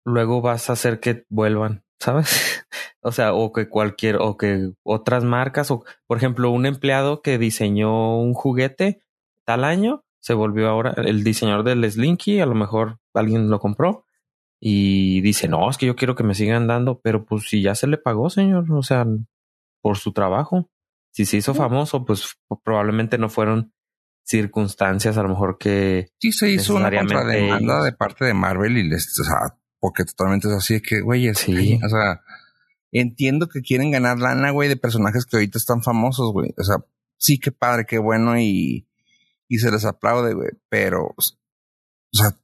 luego vas a hacer que vuelvan, ¿sabes? o sea, o que cualquier, o que otras marcas, o por ejemplo, un empleado que diseñó un juguete tal año, se volvió ahora el diseñador del Slinky, a lo mejor alguien lo compró y dice, no, es que yo quiero que me sigan dando, pero pues si ya se le pagó, señor, o sea, por su trabajo. Si se hizo famoso, pues probablemente no fueron circunstancias a lo mejor que
sí se hizo una contrademanda de parte de Marvel y les o sea, porque totalmente es así de que, güey, sí. o sea, entiendo que quieren ganar lana, güey, de personajes que ahorita están famosos, güey. O sea, sí, qué padre, qué bueno y, y se les aplaude, güey. Pero, o sea,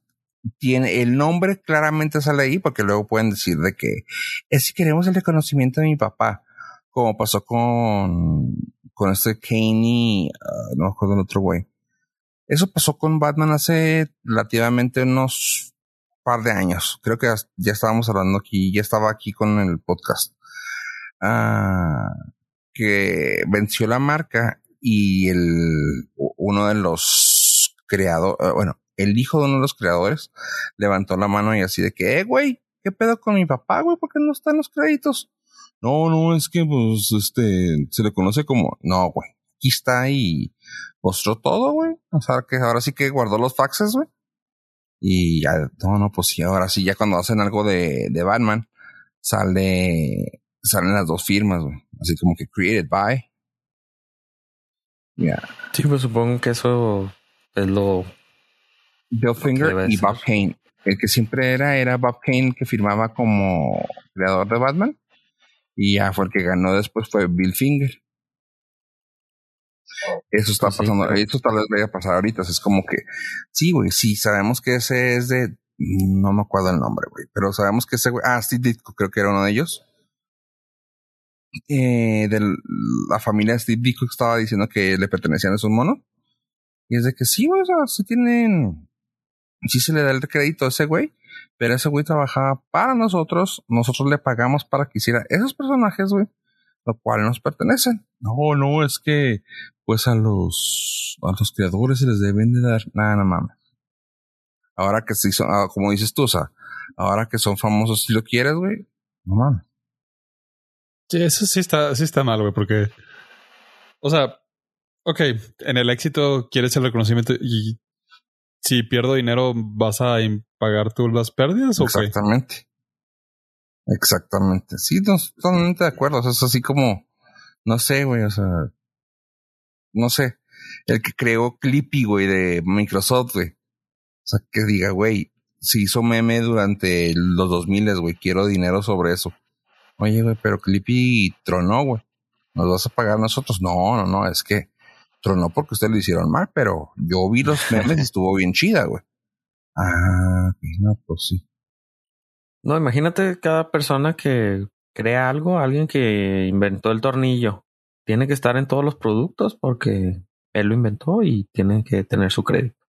tiene el nombre claramente sale ahí porque luego pueden decir de que es si queremos el reconocimiento de mi papá, como pasó con, con este Kane y, uh, no me acuerdo el otro güey. Eso pasó con Batman hace relativamente unos par de años. Creo que ya estábamos hablando aquí, ya estaba aquí con el podcast. Ah, que venció la marca y el uno de los creadores, eh, bueno, el hijo de uno de los creadores levantó la mano y así de que, eh, güey, ¿qué pedo con mi papá, güey? ¿Por qué no están los créditos? No, no, es que, pues, este, se le conoce como, no, güey, aquí está y mostró todo, güey. O sea, que ahora sí que guardó los faxes, güey. Y ya, no, no, pues sí, ahora sí, ya cuando hacen algo de, de Batman, sale, salen las dos firmas, güey. Así como que created by.
Yeah. Sí, pues supongo que eso es lo.
Bill Finger y Bob Kane. El que siempre era, era Bob Kane que firmaba como creador de Batman. Y ya fue el que ganó después fue Bill Finger. Eso está pues pasando, eso tal vez vaya a pasar ahorita. Es como que, sí, güey, sí, sabemos que ese es de, no me acuerdo el nombre, güey, pero sabemos que ese güey, ah, Steve Ditko creo que era uno de ellos. Eh, de la familia Steve Ditko estaba diciendo que le pertenecían a esos monos. Y es de que sí, güey, o sea, sí tienen, sí se le da el crédito a ese güey, pero ese güey trabajaba para nosotros, nosotros le pagamos para que hiciera esos personajes, güey, lo cual nos pertenecen. No, no, es que, pues a los, a los creadores se les deben de dar, nada, no mames. Ahora que sí son, ah, como dices tú, o sea, ahora que son famosos, si lo quieres, güey, no mames.
Sí, eso sí está, sí está mal, güey, porque, o sea, ok, en el éxito quieres el reconocimiento y si pierdo dinero, ¿vas a pagar tú las pérdidas o
Exactamente. Exactamente. Sí, no, totalmente de acuerdo. O sea, es así como, no sé, güey, o sea, no sé, el que creó Clippy, güey, de Microsoft, güey. O sea, que diga, güey, si hizo meme durante los 2000, güey, quiero dinero sobre eso. Oye, güey, pero Clippy tronó, güey. ¿Nos vas a pagar nosotros? No, no, no, es que tronó porque ustedes lo hicieron mal, pero yo vi los memes y estuvo bien chida, güey. Ah, no, pues sí.
No, imagínate cada persona que crea algo, alguien que inventó el tornillo, tiene que estar en todos los productos porque él lo inventó y tiene que tener su crédito.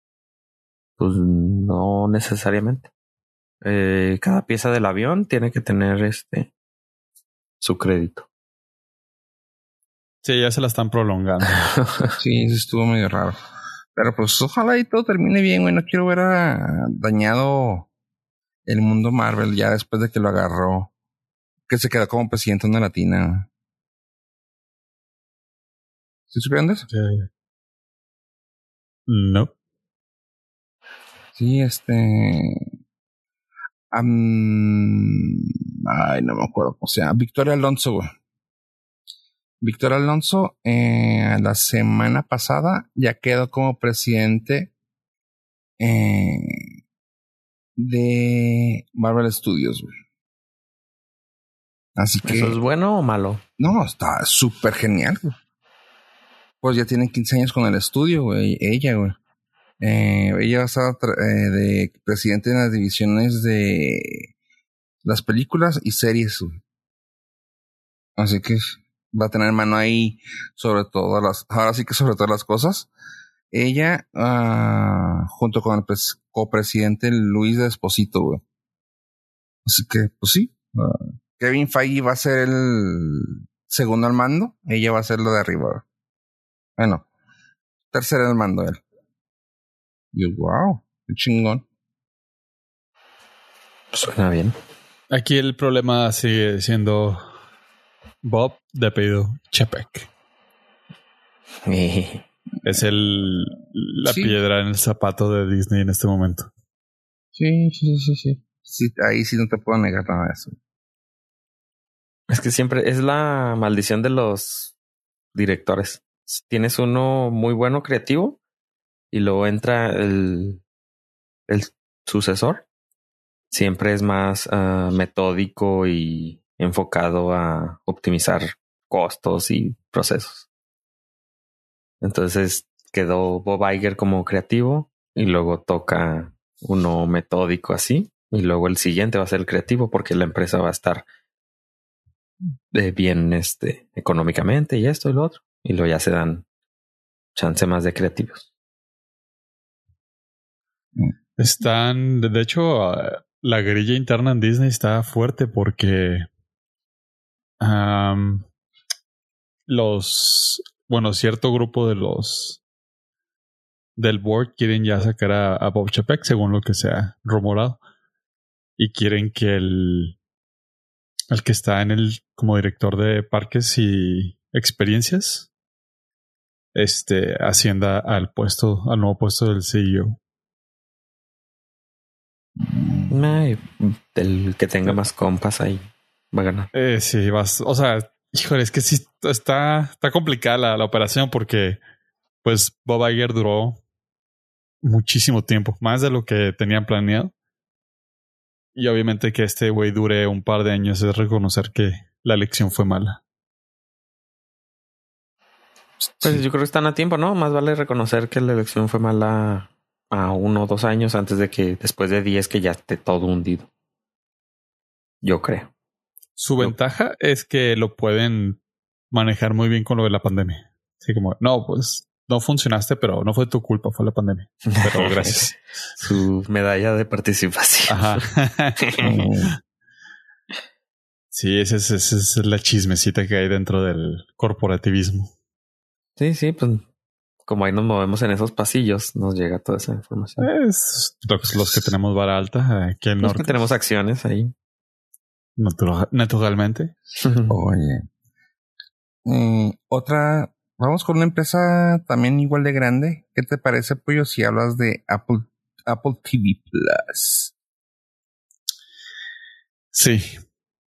Pues no necesariamente. Eh, cada pieza del avión tiene que tener este su crédito.
Sí, ya se la están prolongando.
sí, eso estuvo medio raro. Pero pues ojalá y todo termine bien, güey. No quiero ver a dañado el mundo Marvel ya después de que lo agarró. Que se quedó como presidente en la latina. ¿Sí supieron de eso?
No.
Sí, este. ay, no me acuerdo cómo se llama. Victoria Alonso, güey. Víctor Alonso, eh, la semana pasada ya quedó como presidente eh, de Marvel Studios, güey. Así que.
¿Eso es bueno o malo?
No, está súper genial, güey. Pues ya tienen 15 años con el estudio, güey. Ella, güey. Eh, ella va a estar eh, de presidente en las divisiones de las películas y series, güey. Así que va a tener mano ahí sobre todas las, ahora sí que sobre todas las cosas. Ella, uh, junto con el copresidente Luis de Esposito, güey. Así que, pues sí. Uh, Kevin Feige va a ser el segundo al mando. Ella va a ser lo de arriba. Bueno, tercero al mando él. Y wow, qué chingón.
Suena bien.
Aquí el problema sigue siendo Bob de apellido Chapek. es el la piedra en el zapato de Disney en este momento.
Sí, sí, sí, sí. sí ahí sí no te puedo negar nada de eso.
Es que siempre es la maldición de los directores. Tienes uno muy bueno creativo y luego entra el, el sucesor. Siempre es más uh, metódico y enfocado a optimizar costos y procesos. Entonces quedó Bob Iger como creativo y luego toca uno metódico así y luego el siguiente va a ser el creativo porque la empresa va a estar bien este económicamente y esto y lo otro y luego ya se dan chance más de creativos.
Están, de hecho, la grilla interna en Disney está fuerte porque los, bueno, cierto grupo de los del board quieren ya sacar a, Bob Chapek, según lo que se ha rumorado. Y quieren que el, el que está en el, como director de parques y experiencias, este, ascienda al puesto, al nuevo puesto del CEO.
El que tenga más compas ahí va a ganar.
Eh, sí, vas, o sea, híjole, es que sí está, está complicada la, operación porque pues Bob Iger duró muchísimo tiempo, más de lo que tenían planeado. Y obviamente que este güey dure un par de años es reconocer que la elección fue mala.
Pues yo creo que están a tiempo, ¿no? Más vale reconocer que la elección fue mala a uno o dos años antes de que después de diez que ya esté todo hundido. Yo creo.
Su ventaja es que lo pueden manejar muy bien con lo de la pandemia. Así como, no, pues no funcionaste, pero no fue tu culpa, fue la pandemia. Pero gracias.
Su medalla de participación.
Ajá. sí, esa es, esa es la chismecita que hay dentro del corporativismo.
Sí, sí, pues como ahí nos movemos en esos pasillos, nos llega toda esa información.
Es los, los que tenemos vara alta aquí en
Los
norte.
que tenemos acciones ahí.
Natura- naturalmente.
Oye. Mm, otra, vamos con una empresa también igual de grande. ¿Qué te parece, Pollo, si hablas de Apple, Apple TV Plus?
Sí,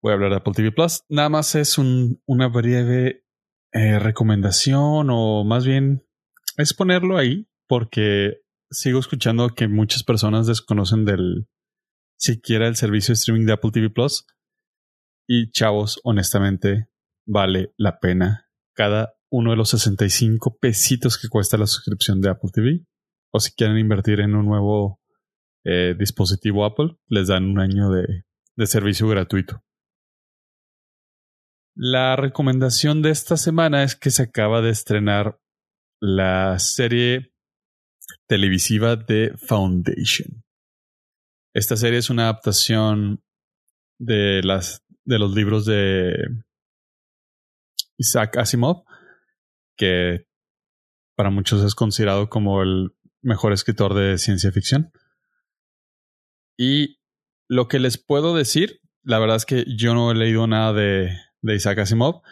voy a hablar de Apple TV Plus. Nada más es un, una breve eh, recomendación o más bien es ponerlo ahí porque sigo escuchando que muchas personas desconocen del siquiera el servicio de streaming de Apple TV Plus. Y chavos, honestamente, vale la pena cada uno de los 65 pesitos que cuesta la suscripción de Apple TV. O si quieren invertir en un nuevo eh, dispositivo Apple, les dan un año de, de servicio gratuito. La recomendación de esta semana es que se acaba de estrenar la serie televisiva de Foundation. Esta serie es una adaptación de las de los libros de Isaac Asimov, que para muchos es considerado como el mejor escritor de ciencia ficción. Y lo que les puedo decir, la verdad es que yo no he leído nada de, de Isaac Asimov,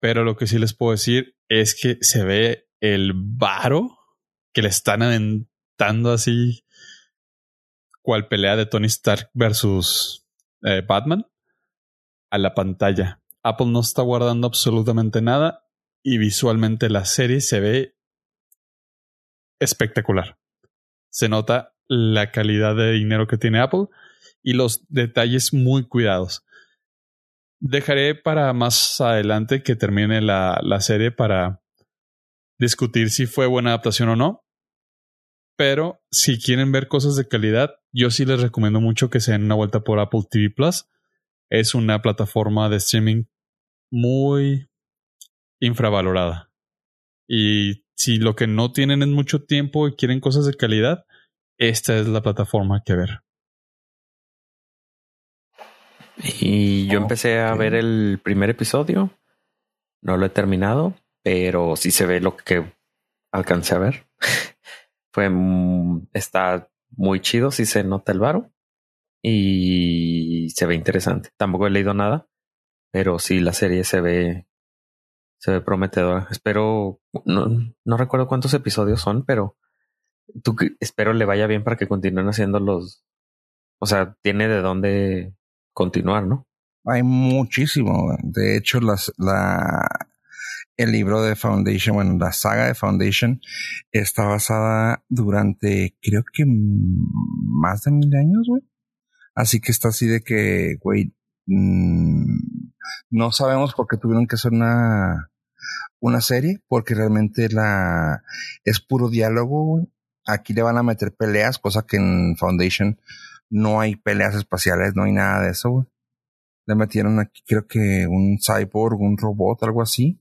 pero lo que sí les puedo decir es que se ve el varo que le están aventando así, cual pelea de Tony Stark versus eh, Batman, a la pantalla. Apple no está guardando absolutamente nada y visualmente la serie se ve espectacular. Se nota la calidad de dinero que tiene Apple y los detalles muy cuidados. Dejaré para más adelante que termine la, la serie para discutir si fue buena adaptación o no. Pero si quieren ver cosas de calidad, yo sí les recomiendo mucho que se den una vuelta por Apple TV Plus. Es una plataforma de streaming muy infravalorada. Y si lo que no tienen es mucho tiempo y quieren cosas de calidad, esta es la plataforma que ver.
Y yo empecé a ver el primer episodio. No lo he terminado, pero sí se ve lo que alcancé a ver. Fue mm, está muy chido, sí se nota el varo y se ve interesante. Tampoco he leído nada, pero sí la serie se ve se ve prometedora. Espero no, no recuerdo cuántos episodios son, pero tú espero le vaya bien para que continúen haciendo los o sea, tiene de dónde continuar, ¿no?
Hay muchísimo. De hecho, las, la, el libro de Foundation, bueno, la saga de Foundation está basada durante, creo que más de mil años, güey. Así que está así de que, güey, mm, no sabemos por qué tuvieron que hacer una, una serie, porque realmente la, es puro diálogo, güey. Aquí le van a meter peleas, cosa que en Foundation no hay peleas espaciales, no hay nada de eso, güey. Le metieron aquí, creo que un cyborg, un robot, algo así.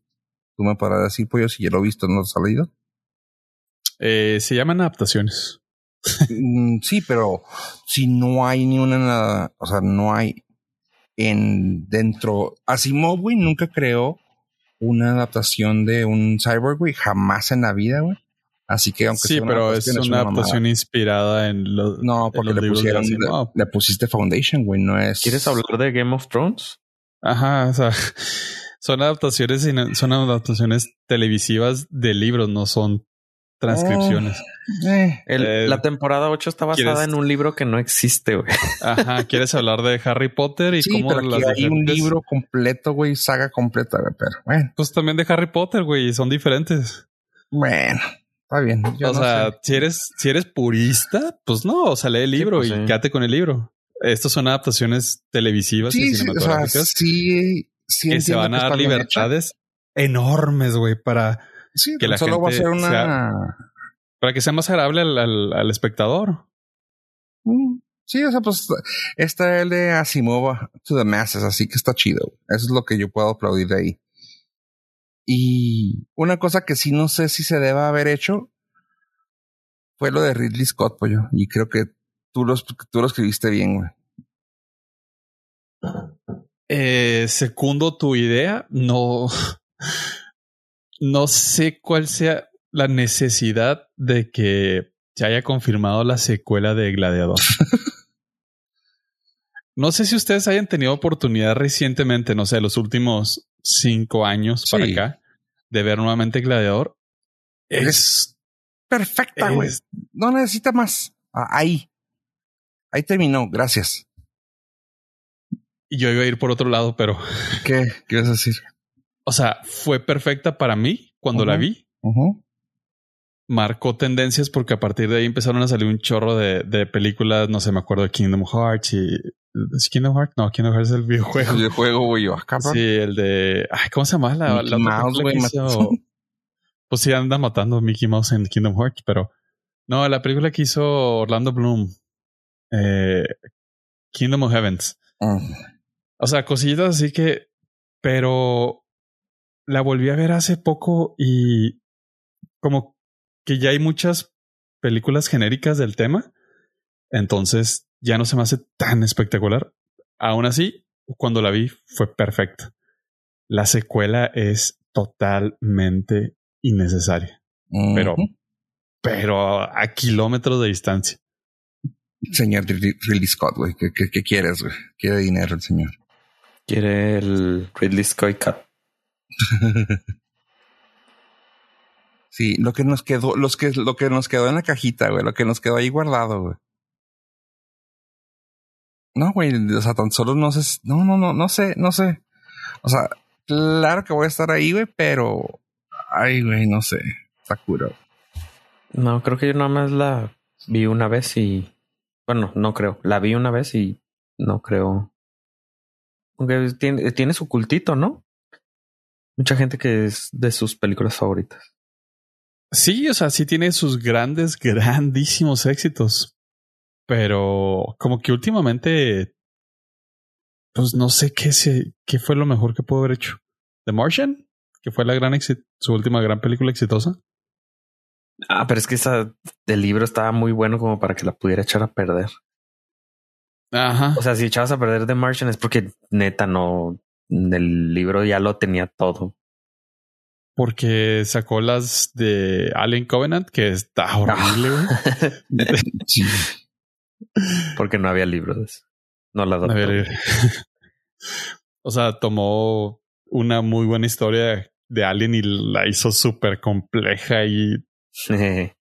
Tú me podrás decir, pues si ya lo he visto, no lo has salido.
Eh, se llaman adaptaciones.
Mm, sí, pero si no hay ni una, o sea, no hay en dentro. Asimov, güey, nunca creó una adaptación de un cyborg, güey, jamás en la vida, güey. Así que aunque
Sí,
sea
pero es una
mamada.
adaptación inspirada en los,
No,
en
porque
los
le
libros de
pusieron, le, pusiste Foundation, güey, no es.
¿Quieres hablar de Game of Thrones?
Ajá, o sea, son adaptaciones, son adaptaciones televisivas de libros, no son transcripciones.
Eh,
El-
Eh,
la temporada 8 está basada
¿quieres-
en un libro que no existe, güey.
Ajá, ¿quieres hablar de Harry Potter y
sí,
cómo
pero
las
hay un libro completo, güey, saga completa, güey, pero bueno,
Pues también de Harry Potter, güey, son diferentes.
bueno, está bien. yo
o
no
sea,
sé.
si eres, si eres purista, pues no, o sea, lee el libro
pues
y
sí.
quédate con el libro. Estos son adaptaciones televisivas y
sí, o sea,
cinematográficas
sí, sí
que se van a dar libertades enormes, güey, para.
Sí,
que la
solo va a ser una.
sea- para que sea más agradable al, al- al espectador.
Mm, Sí, o sea, pues está el de Asimov to the masses, así que está chido. Eso es lo que yo puedo aplaudir de ahí. Y una cosa que sí no sé si se deba haber hecho fue lo de Ridley Scott, pollo. Y creo que tú lo, tú lo escribiste bien, güey.
Eh, segundo tu idea, no, no sé cuál sea la necesidad de que se haya confirmado la secuela de Gladiador. no sé si ustedes hayan tenido oportunidad recientemente, no sé, los últimos cinco años para acá, de ver nuevamente Gladiador. Es,
perfecta, güey. No necesita más. Ah, ahí. Ahí terminó. Gracias.
Yo iba a ir por otro lado, pero.
¿Qué? ¿Qué ibas a decir?
O sea, fue perfecta para mí cuando la vi. Marcó tendencias porque a partir de ahí empezaron a salir un chorro de, de películas, no sé, me acuerdo de Kingdom Hearts y. ¿Es Kingdom Hearts? No, Kingdom Hearts es el videojuego.
El videojuego, güey, yo acá.
Sí, el de. Ay, ¿cómo se llama? La, la
Mouse, güey.
Pues sí, anda matando Mickey Mouse en Kingdom Hearts, pero. No, la película que hizo Orlando Bloom. Eh, Kingdom of Heavens.
Mm.
O sea, cosillas así que, pero la volví a ver hace poco y como que ya hay muchas películas genéricas del tema. Entonces ya no se me hace tan espectacular. Aún así, cuando la vi fue perfecta. La secuela es totalmente innecesaria. Pero, pero a kilómetros de distancia.
Señor Ridley Scott, güey, ¿qué, qué quieres, güey? Quiere dinero el señor.
Quiere el Ridley Scott Cup.
sí, lo que nos quedó, los que, lo que nos quedó en la cajita, güey, lo que nos quedó ahí guardado, güey. No, güey, o sea, tan solo no sé, no, no, no, no sé, no sé. O sea, claro que voy a estar ahí, güey, pero, ay, güey, no sé, Sakura.
No, creo que yo nada más la vi una vez y, bueno, no creo, la vi una vez y no creo aunque tiene, tiene su cultito, ¿no? Mucha gente que es de sus películas favoritas.
Sí, o sea, sí tiene sus grandes, grandísimos éxitos. Pero como que últimamente, pues no sé qué, se, qué fue lo mejor que pudo haber hecho. The Martian, que fue la gran su última gran película exitosa.
Ah, pero es que esa del libro estaba muy bueno como para que la pudiera echar a perder.
Ajá.
O sea, si echabas a perder The Martian es porque neta no, el libro ya lo tenía todo.
Porque sacó las de Alien Covenant, que está horrible.
Porque no había libros. No la adoptó.
o sea, tomó una muy buena historia de Alien y la hizo súper compleja y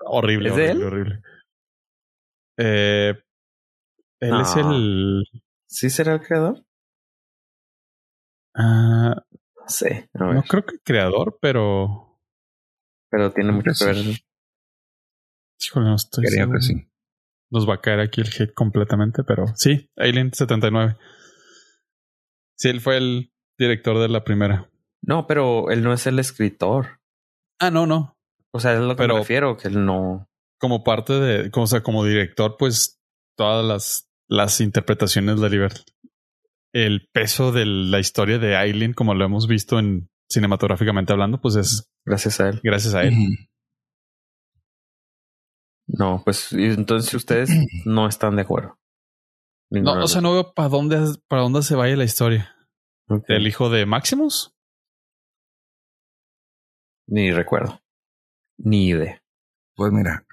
horrible, horrible, horrible. Eh, él es el.
¿Sí será el creador?
Ah.
no sé.
No creo que creador, pero.
Pero tiene mucho que ver.
Híjole, no estoy
Creo que sí.
Nos va a caer aquí el hit completamente, pero sí, Alien 79. Sí, él fue el director de la primera.
No, pero él no es el escritor.
Ah, no, no.
O sea, es lo que pero, me refiero, que él no.
Como parte de, como, o sea, como director, pues todas las las interpretaciones de Oliver. El peso de la historia de Aileen, como lo hemos visto en cinematográficamente hablando, pues es
gracias a él.
Gracias a él.
No, pues entonces ustedes no están de acuerdo.
no, o sea, no veo para dónde, para dónde se vaya la historia. ¿El hijo de Maximus?
Ni recuerdo. Ni idea.
Pues mira,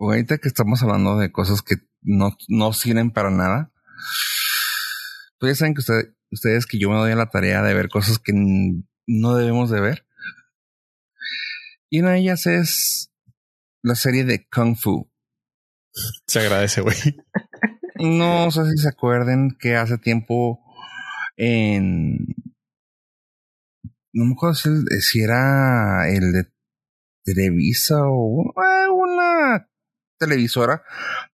ahorita que estamos hablando de cosas que no, no sirven para nada. Pues ya saben que ustedes que yo me doy a la tarea de ver cosas que no debemos de ver. Y una de ellas es la serie de Kung Fu.
Se agradece, güey.
No sé si se acuerden que hace tiempo en... No me acuerdo si, era el de Televisa o una televisora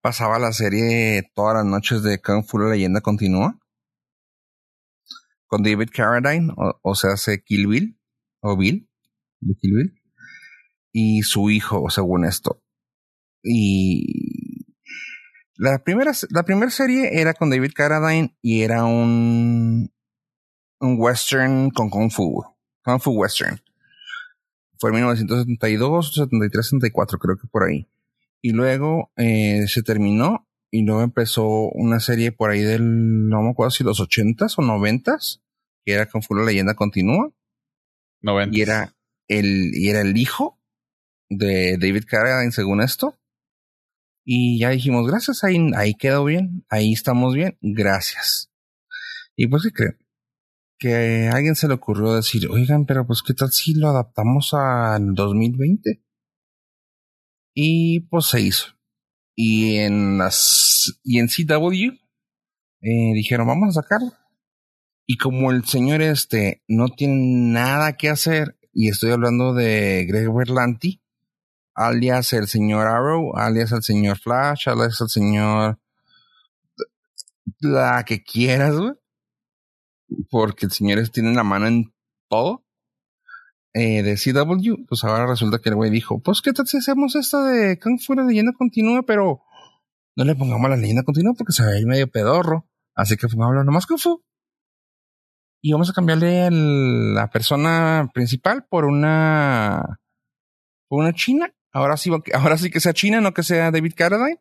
pasaba la serie todas las noches de Kung Fu La Leyenda Continúa con David Carradine, o, sea, hace Kill Bill, o Bill, de Kill y su hijo, según esto. Y la primera, la primera serie era con David Carradine y era un, un western con Kung Fu. Kung Fu Western. Fue en 1972, 73, 74, creo que por ahí. Y luego eh, se terminó y luego empezó una serie por ahí del, no me acuerdo si los 80s o 90s, que era Fu La Leyenda Continúa.
90.
Y era el, y era el hijo de David Carradine, según esto. Y ya dijimos, gracias, ahí, ahí quedó bien, ahí estamos bien, gracias. Y pues, ¿qué creen? Que a alguien se le ocurrió decir, oigan, pero pues, ¿qué tal si lo adaptamos al 2020? Y pues se hizo. Y en las, y en CW, eh, dijeron, vamos a sacarlo. Y como el señor este no tiene nada que hacer, y estoy hablando de Greg Berlanti, alias el señor Arrow, alias el señor Flash, alias el señor la que quieras, güey. Porque el señor tiene la mano en todo. Eh, de CW, pues ahora resulta que el güey dijo, pues qué tal si hacemos esto de Kung Fu la leyenda continua, pero no le pongamos la leyenda continua porque se ve ahí medio pedorro. Así que pongámoslo nomás Kung Fu. Y vamos a cambiarle el, la persona principal por una por una china Ahora sí, ahora sí que sea China, no que sea David Carradine.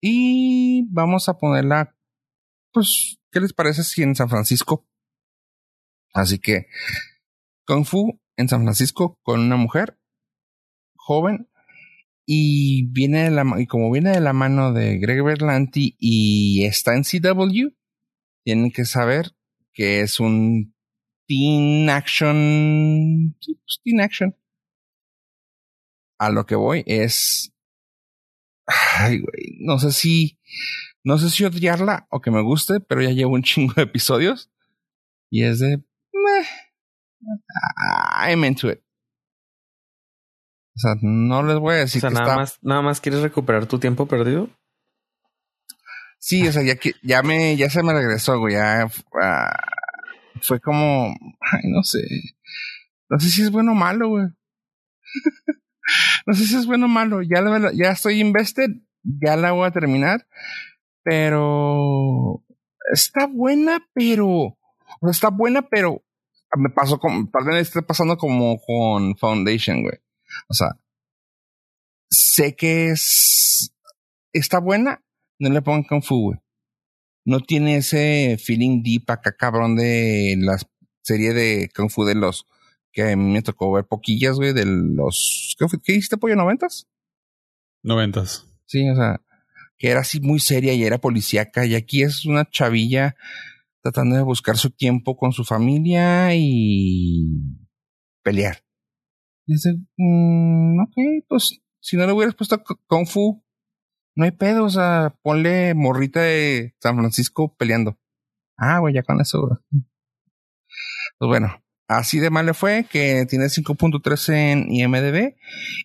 Y vamos a ponerla, pues, ¿qué les parece si en San Francisco? Así que, Kung Fu en San Francisco con una mujer joven y viene de la, y como viene de la mano de Greg Berlanti y está en CW, tienen que saber que es un teen action, pues, teen action a lo que voy es. Ay, güey. No sé si. No sé si odiarla o que me guste, pero ya llevo un chingo de episodios. Y es de. I'm into it. O sea, no les voy a decir
o sea, nada más, nada más quieres recuperar tu tiempo perdido.
Sí, o sea, ya que ya me, ya se me regresó, güey. Ya uh, fue como, ay, no sé, no sé si es bueno o malo, güey. no sé si es bueno o malo. Ya, la, ya estoy invested, ya la voy a terminar. Pero está buena, pero está buena, pero me pasó como, tal vez esté pasando como con Foundation, güey. O sea, sé que es, está buena, no le pongan Kung Fu, güey. No tiene ese feeling deep acá cabrón de la serie de Kung Fu de los que a mí me tocó ver poquillas, güey, de los... ¿Qué? ¿Qué hiciste, pollo? ¿Noventas?
Noventas.
Sí, o sea, que era así muy seria y era policíaca y aquí es una chavilla tratando de buscar su tiempo con su familia y pelear. Y dice, mmm, ok, pues si no le hubieras puesto Kung Fu, no hay pedo, o sea, ponle morrita de San Francisco peleando. Ah, güey, ya con eso. Pues bueno, Así de mal le fue que tiene 5.3 en IMDB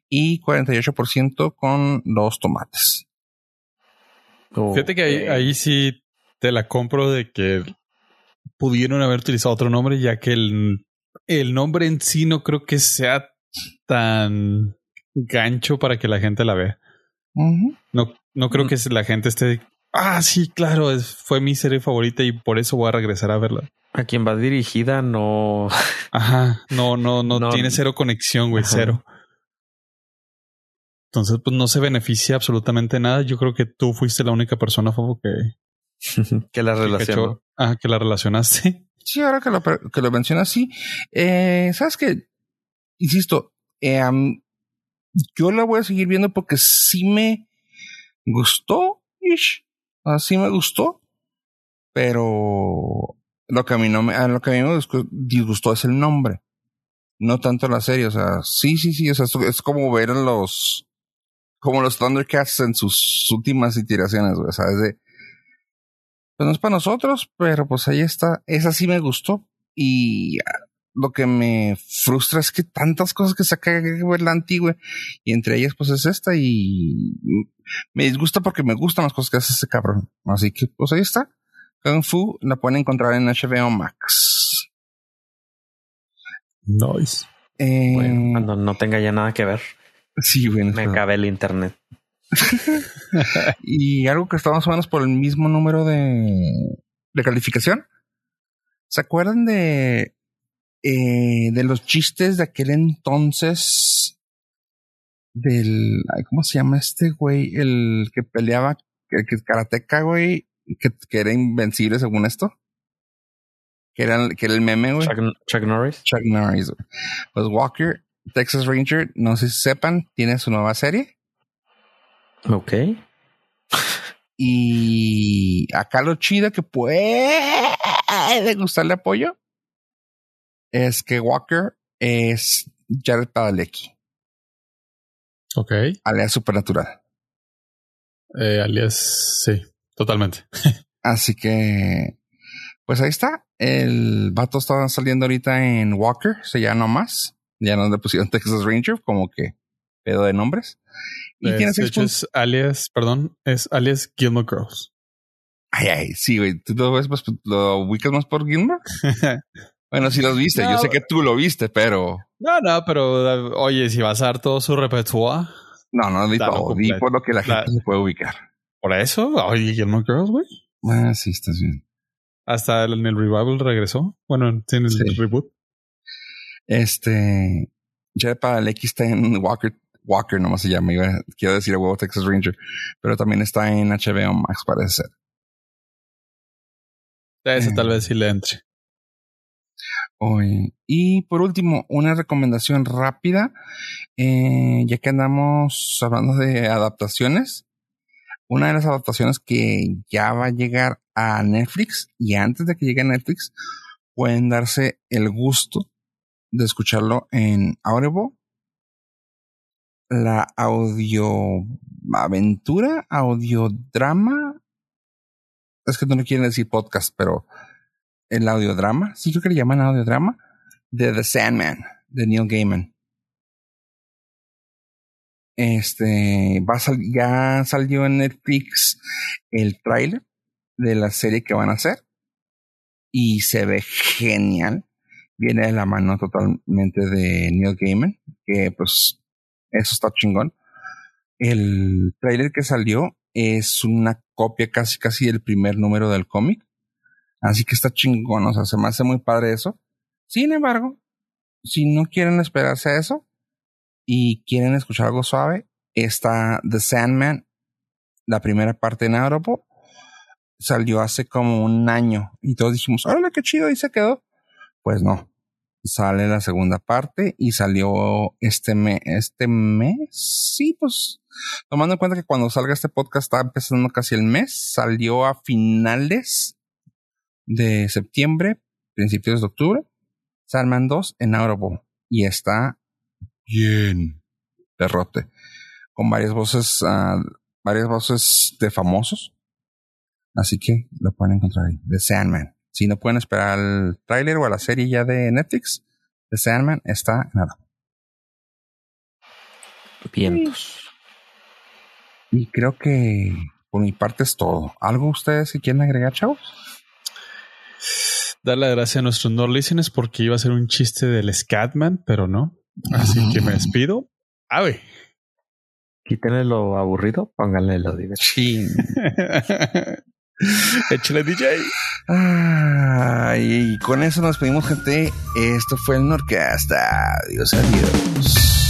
y 48% con los tomates.
Fíjate que ahí, ahí, sí te la compro de que pudieron haber utilizado otro nombre, ya que el, el nombre en sí no creo que sea tan gancho para que la gente la vea. No, no creo que la gente esté. Ah, sí, claro, fue mi serie favorita y por eso voy a regresar a verla.
A quien va dirigida no.
Ajá, no, no, no, tiene cero conexión, güey, cero. Entonces, pues no se beneficia absolutamente nada. Yo creo que tú fuiste la única persona, Fofo, que.
que la relacionó.
Ah, que la relacionaste.
Sí, ahora que lo, que lo mencionas, sí. Eh, Sabes que, insisto, eh, yo la voy a seguir viendo porque sí me gustó, ish. sí me gustó, pero lo que a mí no me, lo que a mí me disgustó es el nombre. No tanto la serie, o sea, sí, sí, sí, o sea, es como ver los, como los Thundercats en sus últimas iteraciones, o sea, es de, pues no es para nosotros, pero pues ahí está, esa sí me gustó y lo que me frustra es que tantas cosas que saca la antigua y entre ellas pues es esta y me disgusta porque me gustan las cosas que hace ese cabrón, así que pues ahí está. Kung Fu la pueden encontrar en HBO Max.
Nice.
Eh, bueno, cuando no tenga ya nada que ver.
Sí, bueno.
Me cabe el internet.
y algo que está más o menos por el mismo número de, de calificación. ¿Se acuerdan de eh, de los chistes de aquel entonces del, ay, ¿cómo se llama este güey? El que peleaba, el que karateca, güey, que, que era invencible según esto. Que era, que era el meme, güey.
Chuck, Chuck Norris.
Chuck Norris. güey. Pues Walker, Texas Ranger, no sé si sepan, tiene su nueva serie.
Ok.
Y acá lo chido que puede gustarle apoyo es que Walker es Jared Padalecki,
Ok.
alias Supernatural.
Eh, alias, sí, totalmente.
Así que, pues ahí está. El vato está saliendo ahorita en Walker, se llama más. Ya no le pusieron Texas Ranger, como que pedo de nombres. Y
Es-
tiene seis
hecho,
puntos.
es alias, perdón, es alias Gilmore Girls.
Ay, ay, sí, güey. ¿Tú lo ves, más- lo ubicas más por Gilmore? Bueno, sí los viste. Yo sé que tú lo viste, pero
no, no, pero oye, si vas a dar todo su repertoire,
no, no vi
Dalo
todo. Vi
completo.
por lo que la gente
La-
se puede ubicar.
por eso, oye, Gilmore Girls, güey.
Ah, sí, estás bien.
Hasta en el revival regresó. Bueno, en en el
Sí.
reboot.
Este, Jared Padalecki está en Walker, Walker nomás se llama, iba- quiero decir a huevo Texas Ranger, pero también está en HBO Max, parece ser.
Ese
Mm.
tal vez sí le entre.
Oye, Y por último, una recomendación rápida, eh, ya que andamos hablando de adaptaciones, una de las adaptaciones que ya va a llegar a Netflix y antes de que llegue a Netflix, pueden darse el gusto de escucharlo en Audible. La audio aventura, audiodrama. Es que no le quieren decir podcast, pero el audiodrama, sí creo que le llaman audiodrama, de The Sandman, de Neil Gaiman. Este, va a sal- ya salió en Netflix el tráiler de la serie que van a hacer y se ve genial. Viene de la mano totalmente de Neil Gaiman, que pues eso está chingón. El tráiler que salió es una copia casi casi del primer número del cómic. Así que está chingón, o sea, se me hace muy padre eso. Sin embargo, si no quieren esperarse a eso y quieren escuchar algo suave, está The Sandman, la primera parte en Audible, salió hace como un año y todos dijimos, órale, qué chido, y se quedó. Pues no, sale la segunda parte y salió este mes, este mes, sí, pues tomando en cuenta que cuando salga este podcast está empezando casi el mes, salió a finales de septiembre, principios de octubre, Sandman 2 en Audible y está bien derrote con varias voces, ah, varias voces de famosos. Así que lo pueden encontrar ahí, The Sandman. Si no pueden esperar al tráiler o a la serie ya de Netflix, The Sandman está en Audible.
Vientos.
Y creo que por mi parte es todo. ¿Algo ustedes que quieren agregar, chavos?
Dar la gracia a nuestros no listeners porque iba a ser un chiste del Scatman, pero no. Así que me despido. Güey.
Quítenle lo aburrido, pónganle lo divertido.
Sí.
Échale DJ.
Y con eso nos pedimos, gente. Esto fue el Nordcast. Adiós, adiós.